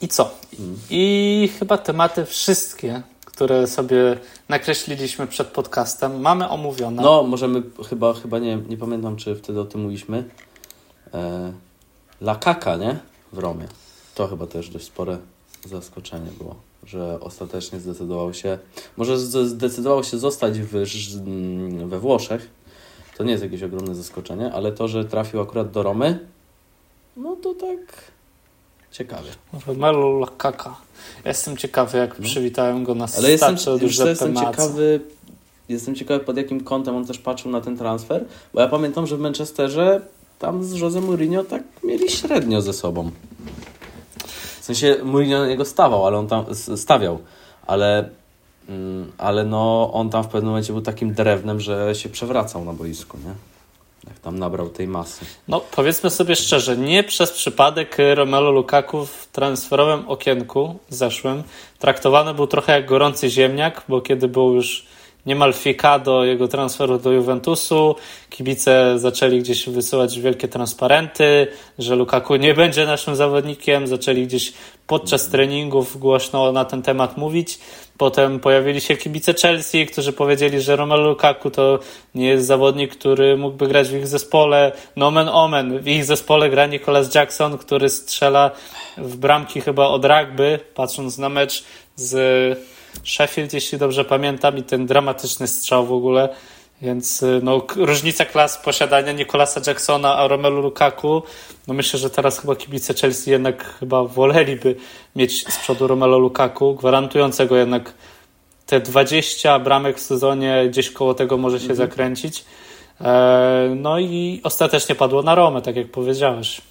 I co? Hmm. I chyba tematy wszystkie, które sobie nakreśliliśmy przed podcastem, mamy omówione. No, możemy, chyba, chyba nie, nie pamiętam, czy wtedy o tym mówiliśmy. E, La Kaka, nie? W Romie. To chyba też dość spore zaskoczenie było, że ostatecznie zdecydował się, może zdecydował się zostać w, we Włoszech, to nie jest jakieś ogromne zaskoczenie, ale to, że trafił akurat do Romy, no to tak ciekawie. Romelu Lakaka. Jestem ciekawy, jak no. przywitałem go na Ale jestem, jestem ciekawy, jestem ciekawy, pod jakim kątem on też patrzył na ten transfer, bo ja pamiętam, że w Manchesterze tam z Jose Mourinho tak mieli średnio ze sobą. W sensie Mourinho na niego stawał, ale on tam stawiał, ale Mm, ale no on tam w pewnym momencie był takim drewnem, że się przewracał na boisku, nie? Jak tam nabrał tej masy. No powiedzmy sobie szczerze, nie przez przypadek Romelu Lukaku w transferowym okienku zeszłym traktowany był trochę jak gorący ziemniak, bo kiedy był już niemal fika do jego transferu do Juventusu. Kibice zaczęli gdzieś wysyłać wielkie transparenty, że Lukaku nie będzie naszym zawodnikiem. Zaczęli gdzieś podczas treningów głośno na ten temat mówić. Potem pojawili się kibice Chelsea, którzy powiedzieli, że Romelu Lukaku to nie jest zawodnik, który mógłby grać w ich zespole. Nomen omen, w ich zespole gra Nicholas Jackson, który strzela w bramki chyba od rugby, patrząc na mecz z Sheffield, jeśli dobrze pamiętam, i ten dramatyczny strzał w ogóle. Więc y, no, różnica klas posiadania Nikolasa Jacksona a Romelu Lukaku, no myślę, że teraz chyba kibice Chelsea jednak chyba woleliby mieć z przodu Romelu Lukaku, gwarantującego jednak te 20 bramek w sezonie, gdzieś koło tego może się mhm. zakręcić. E, no i ostatecznie padło na Romę, tak jak powiedziałeś.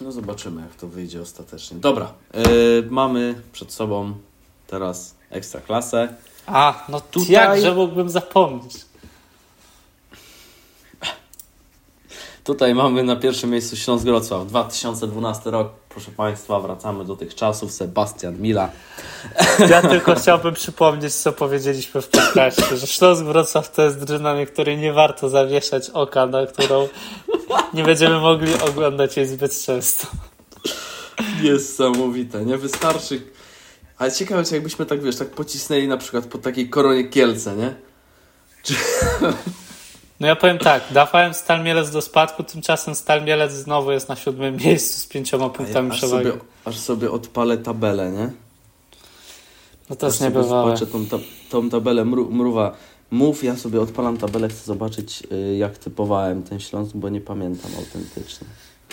No zobaczymy, jak to wyjdzie ostatecznie. Dobra, yy, mamy przed sobą teraz ekstraklasę. A, no tutaj... Jakże mógłbym zapomnieć. Tutaj mamy na pierwszym miejscu Śląsk Wrocław. 2012 rok, proszę Państwa, wracamy do tych czasów. Sebastian Mila. Ja tylko chciałbym przypomnieć, co powiedzieliśmy w podcaście, że Śląsk Wrocław to jest drużyna, na której nie warto zawieszać oka, na którą nie będziemy mogli oglądać jej zbyt często. Niesamowite. Nie wystarczy ale ciekawe, czy jakbyśmy tak, wiesz, tak pocisnęli na przykład po takiej koronie Kielce, nie? Czy... No ja powiem tak, dawałem Stal Mielec do spadku, tymczasem Stal Mielec znowu jest na siódmym miejscu z pięcioma punktami ja aż przewagi. Sobie, aż sobie odpalę tabelę, nie? No to jest niebywałe. Zobaczę tą, ta, tą tabelę, mru, mruwa. Mów, ja sobie odpalam tabelę, chcę zobaczyć y, jak typowałem ten Śląsk, bo nie pamiętam autentycznie.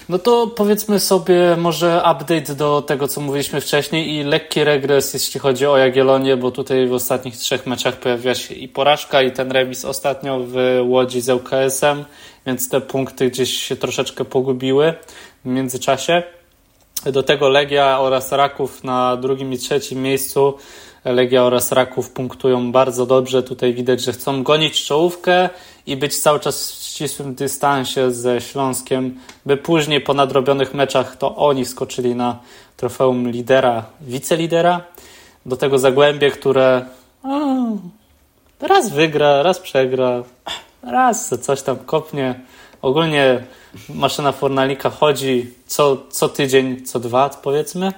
No to powiedzmy sobie może update do tego, co mówiliśmy wcześniej i lekki regres, jeśli chodzi o Jagiellonię, bo tutaj w ostatnich trzech meczach pojawiła się i porażka, i ten remis ostatnio w Łodzi z ŁKS-em, więc te punkty gdzieś się troszeczkę pogubiły w międzyczasie. Do tego Legia oraz Raków na drugim i trzecim miejscu. Legia oraz Raków punktują bardzo dobrze. Tutaj widać, że chcą gonić czołówkę i być cały czas w ścisłym dystansie ze Śląskiem, by później po nadrobionych meczach to oni skoczyli na trofeum lidera, wicelidera. Do tego Zagłębie, które a, raz wygra, raz przegra, raz coś tam kopnie. Ogólnie maszyna Fornalika chodzi co, co tydzień, co dwa powiedzmy.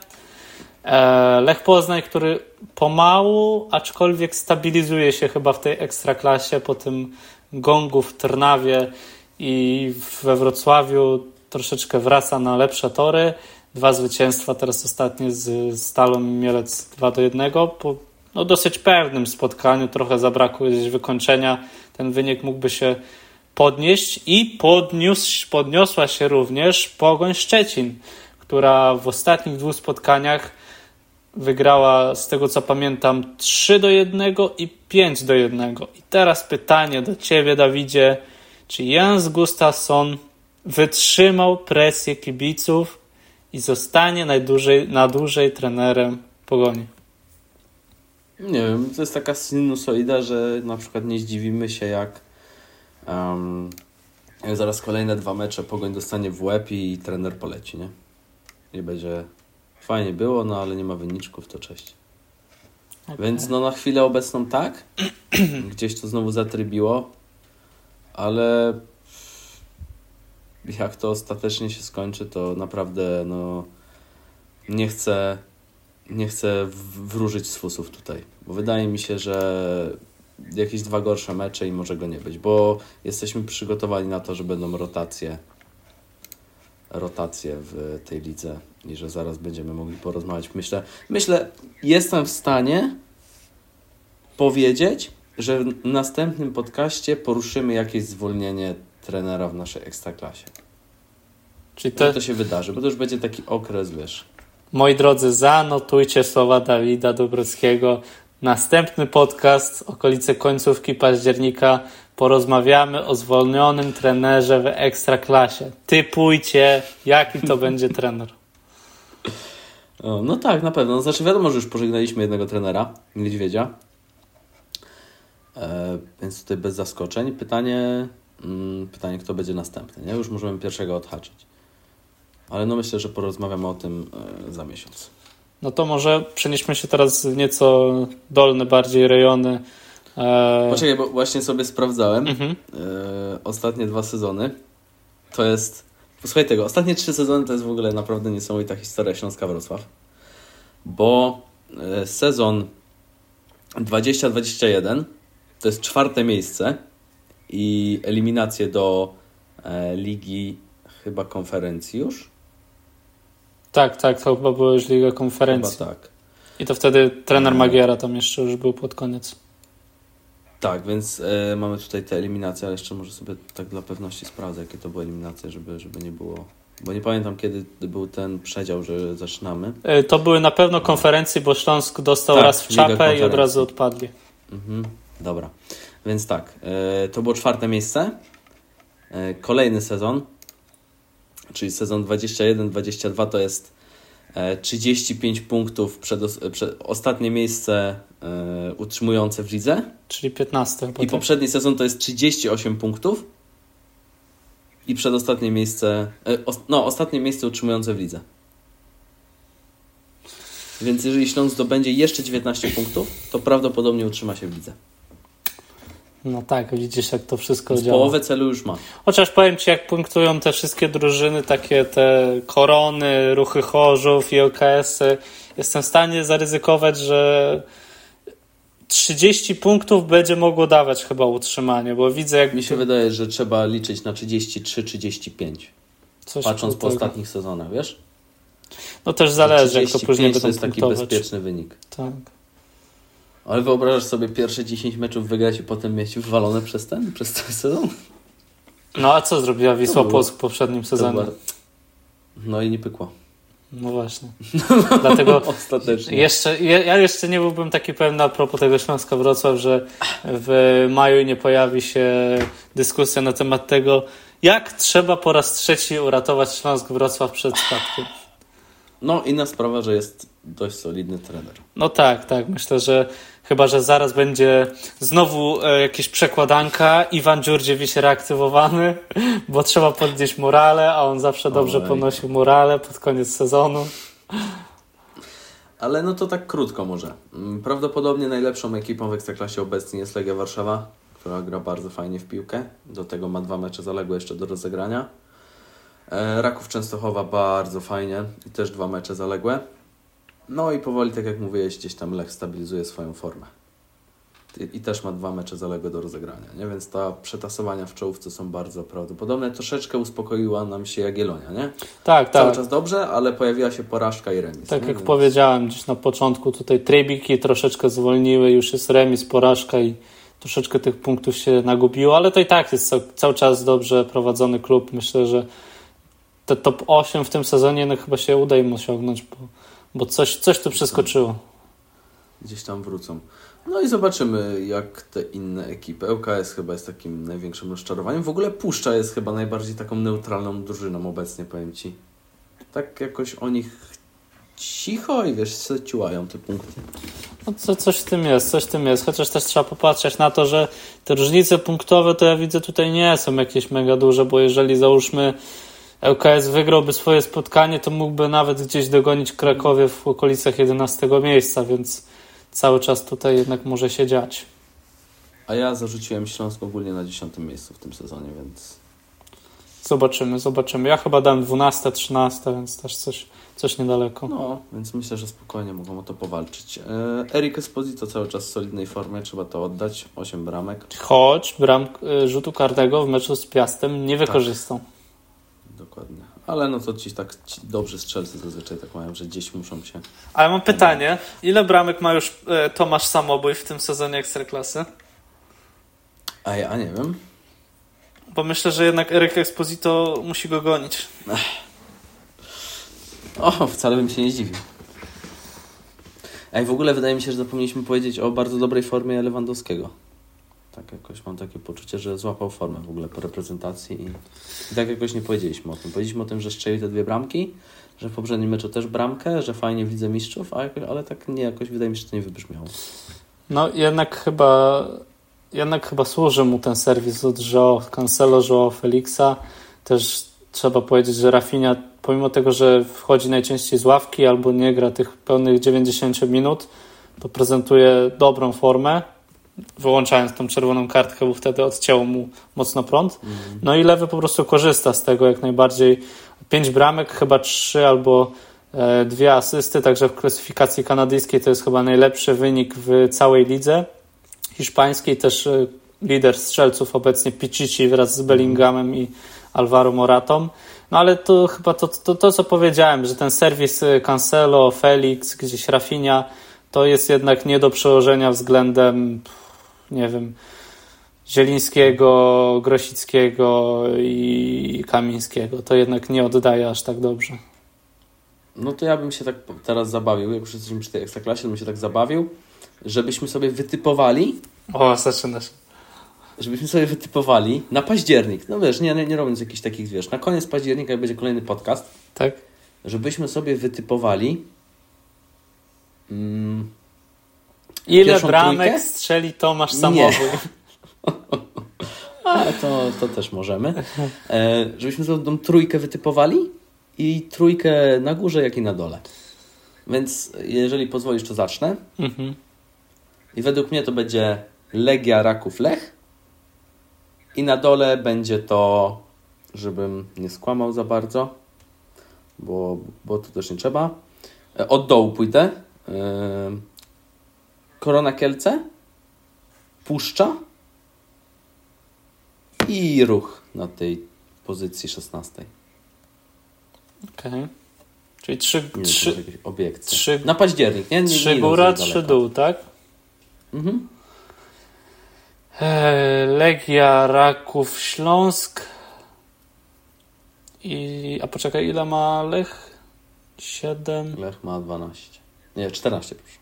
E, Lech Poznań, który pomału, aczkolwiek stabilizuje się chyba w tej ekstraklasie po tym gongu w Trnawie i we Wrocławiu troszeczkę wraca na lepsze tory. Dwa zwycięstwa, teraz ostatnie z Stalą Mielec 2 do 1 po no, dosyć pewnym spotkaniu. Trochę zabrakło gdzieś wykończenia. Ten wynik mógłby się podnieść i podniósł, podniosła się również Pogoń Szczecin, która w ostatnich dwóch spotkaniach wygrała, z tego co pamiętam, 3 do 1 i 5 do 1. I teraz pytanie do ciebie, Dawidzie. Czy Jens Gustafsson wytrzymał presję kibiców i zostanie najdłużej, na dłużej trenerem Pogoni? Nie wiem, to jest taka sinusoida, że na przykład nie zdziwimy się jak, um, zaraz kolejne dwa mecze Pogoń dostanie w łeb i trener poleci, nie? I będzie fajnie było, no ale nie ma wyniczków, to cześć. Okay. Więc no na chwilę obecną tak, gdzieś to znowu zatrybiło, ale jak to ostatecznie się skończy, to naprawdę no nie chcę nie chcę wróżyć z fusów tutaj, bo wydaje mi się, że jakieś dwa gorsze mecze i może go nie być, bo jesteśmy przygotowani na to, że będą rotacje rotacje w tej lidze i że zaraz będziemy mogli porozmawiać. Myślę, myślę jestem w stanie powiedzieć, że w następnym podcaście poruszymy jakieś zwolnienie trenera w naszej ekstraklasie. Czyli to... to się wydarzy, bo to już będzie taki okres, wiesz, Moi drodzy, zanotujcie słowa Dawida Dobrockiego. Następny podcast, okolice końcówki października, porozmawiamy o zwolnionym trenerze w ekstraklasie. Typujcie, jaki to będzie trener. No tak, na pewno. Znaczy wiadomo, że już pożegnaliśmy jednego trenera, Niedźwiedzia. E, więc tutaj bez zaskoczeń. Pytanie, mm, pytanie, kto będzie następny. Nie? Już możemy pierwszego odhaczyć. Ale no myślę, że porozmawiamy o tym e, za miesiąc. No to może przenieśmy się teraz w nieco dolne bardziej rejony. E... Poczekaj, bo właśnie sobie sprawdzałem mhm. e, ostatnie dwa sezony. To jest, posłuchaj tego, ostatnie trzy sezony to jest w ogóle naprawdę niesamowita historia Śląska Wrocław. Bo e, sezon 2021 to jest czwarte miejsce i eliminacje do e, Ligi chyba konferencji już. Tak, tak, to chyba była już Liga Konferencji. Chyba tak. I to wtedy trener Magiera tam jeszcze już był pod koniec. Tak, więc e, mamy tutaj te eliminacje, ale jeszcze może sobie tak dla pewności sprawdzę, jakie to były eliminacje, żeby, żeby nie było... Bo nie pamiętam, kiedy był ten przedział, że zaczynamy. E, to były na pewno konferencje, bo Śląsk dostał tak, raz w czapę i od razu odpadli. Mhm, dobra, więc tak, e, to było czwarte miejsce. Kolejny sezon, czyli sezon 21-22 to jest 35 e, punktów przed, przed ostatnie miejsce e, utrzymujące w lidze. Czyli 15. I poprzedni sezon to jest 38 punktów. I przedostatnie miejsce, e, no ostatnie miejsce utrzymujące w lidze. Więc jeżeli Śląsk zdobędzie jeszcze 19 punktów, to prawdopodobnie utrzyma się w lidze. No tak, widzisz jak to wszystko działa. Połowę celu już ma. Chociaż powiem Ci, jak punktują te wszystkie drużyny, takie te korony, ruchy chorzów i OKS-y, jestem w stanie zaryzykować, że 30 punktów będzie mogło dawać chyba utrzymanie, bo widzę jak... Mi się wydaje, że trzeba liczyć na 33-35. Patrząc po ostatnich sezonach, wiesz? No też zależy, jak to później to jest taki bezpieczny wynik. Tak. Ale wyobrażasz sobie pierwsze 10 meczów wygrać i potem mieć wywalone przez ten, przez ten sezon? No a co zrobiła Wisła Płock w poprzednim sezonie? No i nie pykła. No właśnie. Dlatego Ostatecznie. Jeszcze, ja jeszcze nie byłbym taki pewny a propos tego Śląska Wrocław, że w maju nie pojawi się dyskusja na temat tego, jak trzeba po raz trzeci uratować Śląsk Wrocław przed spadkiem. No inna sprawa, że jest dość solidny trener. No tak, tak. Myślę, że chyba, że zaraz będzie znowu e, jakieś przekładanka, Iwan Dziurdziewicz reaktywowany, bo trzeba podnieść morale, a on zawsze dobrze Oj. ponosił morale pod koniec sezonu. Ale no to tak krótko może. Mm, prawdopodobnie najlepszą ekipą w Ekstraklasie obecnie jest Legia Warszawa, która gra bardzo fajnie w piłkę. Do tego ma dwa mecze zaległe jeszcze do rozegrania. E, Raków Częstochowa bardzo fajnie i też dwa mecze zaległe. No i powoli, tak jak mówiłeś, gdzieś tam Lech stabilizuje swoją formę. I, też ma dwa mecze zaległe do rozegrania, nie? więc ta przetasowania w czołówce są bardzo prawdopodobne. Troszeczkę uspokoiła nam się Jagiellonia, nie? Tak, Cały tak. czas dobrze, ale pojawiła się porażka i remis. Tak nie? jak więc... powiedziałem gdzieś na początku, tutaj trybiki troszeczkę zwolniły, już jest remis, porażka i troszeczkę tych punktów się nagubiło, ale to i tak jest cały czas dobrze prowadzony klub. Myślę, że te top 8 w tym sezonie no chyba się uda im osiągnąć, bo bo coś, coś tu przeskoczyło. Gdzieś tam wrócą. No i zobaczymy, jak te inne ekipy. ŁKS chyba jest takim największym rozczarowaniem. W ogóle Puszcza jest chyba najbardziej taką neutralną drużyną obecnie, powiem Ci. Tak jakoś o nich cicho i wiesz, ciułają te punkty. No co, coś w tym jest, coś w tym jest. Chociaż też trzeba popatrzeć na to, że te różnice punktowe to ja widzę tutaj nie są jakieś mega duże, bo jeżeli załóżmy ŁKS wygrałby swoje spotkanie, to mógłby nawet gdzieś dogonić Krakowie w okolicach 11 miejsca, więc cały czas tutaj jednak może się dziać. A ja zarzuciłem Śląsk ogólnie na 10 miejscu w tym sezonie, więc. Zobaczymy, zobaczymy. Ja chyba dam 12, 13, więc też coś, coś niedaleko. No, więc myślę, że spokojnie mogą o to powalczyć. E, Erik Esposito cały czas w solidnej formie, trzeba to oddać. 8 bramek. Choć bram y, rzutu karnego w meczu z Piastem nie wykorzystał. Tak, dokładnie. Ale no to ci tak ci dobrzy strzelcy zazwyczaj tak mają, że gdzieś muszą się. Ale mam pytanie, ile bramek ma już e, Tomasz Samobój w tym sezonie Ekstraklasy? A ja nie wiem. Bo myślę, że jednak Eryk Exposito musi go gonić. O, wcale bym się nie zdziwił. Ej, w ogóle wydaje mi się, że zapomnieliśmy powiedzieć o bardzo dobrej formie Lewandowskiego. Tak jakoś mam takie poczucie, że złapał formę w ogóle po reprezentacji i, i tak jakoś nie powiedzieliśmy o tym. Powiedzieliśmy o tym, że strzelił te dwie bramki, że w poprzednim meczu też bramkę, że fajnie widzę mistrzów, ale tak nie, jakoś wydaje mi się, że to nie wybrzmiało. No jednak chyba jednak chyba służy mu ten serwis od Joao Cancelo, Joao Felixa. Też trzeba powiedzieć, że Rafinha, pomimo tego, że wchodzi najczęściej z ławki albo nie gra tych pełnych 90 minut, to prezentuje dobrą formę, wyłączając tą czerwoną kartkę, bo wtedy odcięło mu mocno prąd. No i Lewy po prostu korzysta z tego jak najbardziej. Pięć bramek, chyba trzy albo e, dwie asysty, także w klasyfikacji kanadyjskiej to jest chyba najlepszy wynik w całej lidze hiszpańskiej. Też e, lider strzelców obecnie Pichichi wraz z Bellinghamem i Alvaro Moratą. No ale to chyba to, to, to, co powiedziałem, że ten serwis e, Cancelo, Felix, gdzieś Rafinha, to jest jednak nie do przełożenia względem, nie wiem, Zielińskiego, Grosickiego i Kamińskiego. To jednak nie oddaje aż tak dobrze. No to ja bym się tak teraz zabawił, jak już jesteśmy przy tej ekstraklasie, bym się tak zabawił, żebyśmy sobie wytypowali. O, zaczynasz. Żebyśmy sobie wytypowali na październik. No wiesz, nie, nie, nie robiąc jakichś takich, wiesz, na koniec października, jak będzie kolejny podcast, Tak? żebyśmy sobie wytypowali. Mm, Ile bramek trójkę? strzeli Tomasz Samobój? ale to, to też możemy. E, żebyśmy tą trójkę wytypowali i trójkę na górze, jak i na dole. Więc jeżeli pozwolisz, to zacznę. Mhm. I według mnie to będzie Legia Raków Lech. I na dole będzie to, żebym nie skłamał za bardzo, bo, bo tu też nie trzeba. E, Od dołu pójdę. E, Korona Kielce, Puszcza i Ruch na tej pozycji 16. Okej. Czyli trzy, Nie trzy, obiekcje. trzy- Na październik, nie? nie, nie trzy idąc góra, trzy dół, tak? Mhm. E, Legia, Raków, Śląsk. I, a poczekaj, ile ma Lech? Siedem. Lech ma 12. Nie, 14 proszę.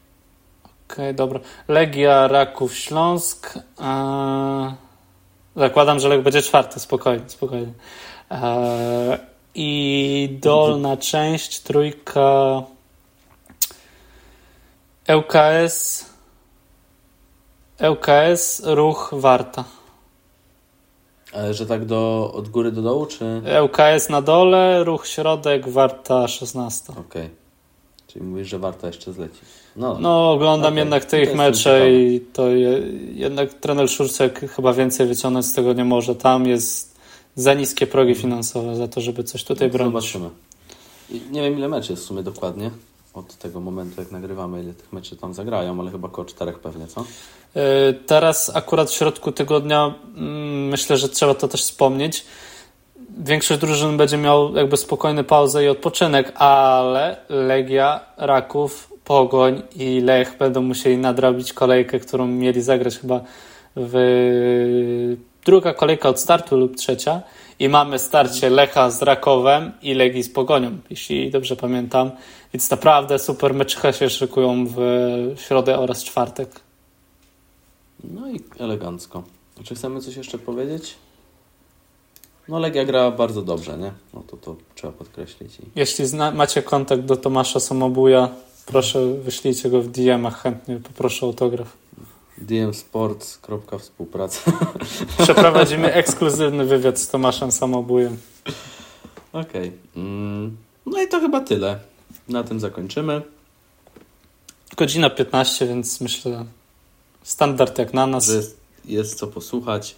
Okej, dobra. Legia, Raków, Śląsk. E, zakładam, że Lech będzie czwarty, spokojnie, spokojnie. E, I dolna część, trójka. ŁKS. ŁKS, Ruch, Warta. Ale że tak do, od góry do dołu, czy... ŁKS na dole, Ruch, Środek, Warta, 16. Okej. Czyli mówisz, że warto jeszcze zlecić. No, No, oglądam Okej, jednak jestem mecze i to je, jednak trener Szurcek chyba więcej wyciągnąć z tego nie może. Tam jest za niskie progi finansowe za to, żeby coś tutaj bronić. Zobaczymy. I nie wiem, ile meczy jest w sumie dokładnie. Od tego momentu, jak nagrywamy, ile tych meczy tam zagrają, ale chyba około czterech pewnie, co? Y, Teraz akurat w środku tygodnia mm, myślę, że trzeba to też wspomnieć. Większość drużyn będzie miał jakby spokojny pauzę i odpoczynek, ale Legia, Raków, Pogoń i Lech będą musieli nadrobić kolejkę, którą mieli zagrać chyba w druga kolejka od startu lub trzecia i mamy starcie Lecha z Rakowem i Legii z Pogonią, jeśli dobrze pamiętam. Więc naprawdę super meczycha się szykują w środę oraz czwartek. No i elegancko. Czy chcemy coś jeszcze powiedzieć? No Legia gra bardzo dobrze, nie? No to to trzeba podkreślić. Jeśli macie kontakt do Tomasza Samobuja, proszę wyślijcie go w DM-ach, chętnie poproszę autograf. DM Sports. Współpraca. Przeprowadzimy ekskluzywny wywiad z Tomaszem Samobujem. Okej. Okay. Mm, no i to chyba tyle. Na tym zakończymy. Godzina 15, więc myślę standard jak na nas. Że jest co posłuchać.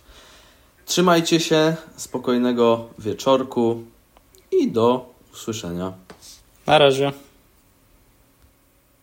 Trzymajcie się, spokojnego wieczorku i do usłyszenia. Na razie.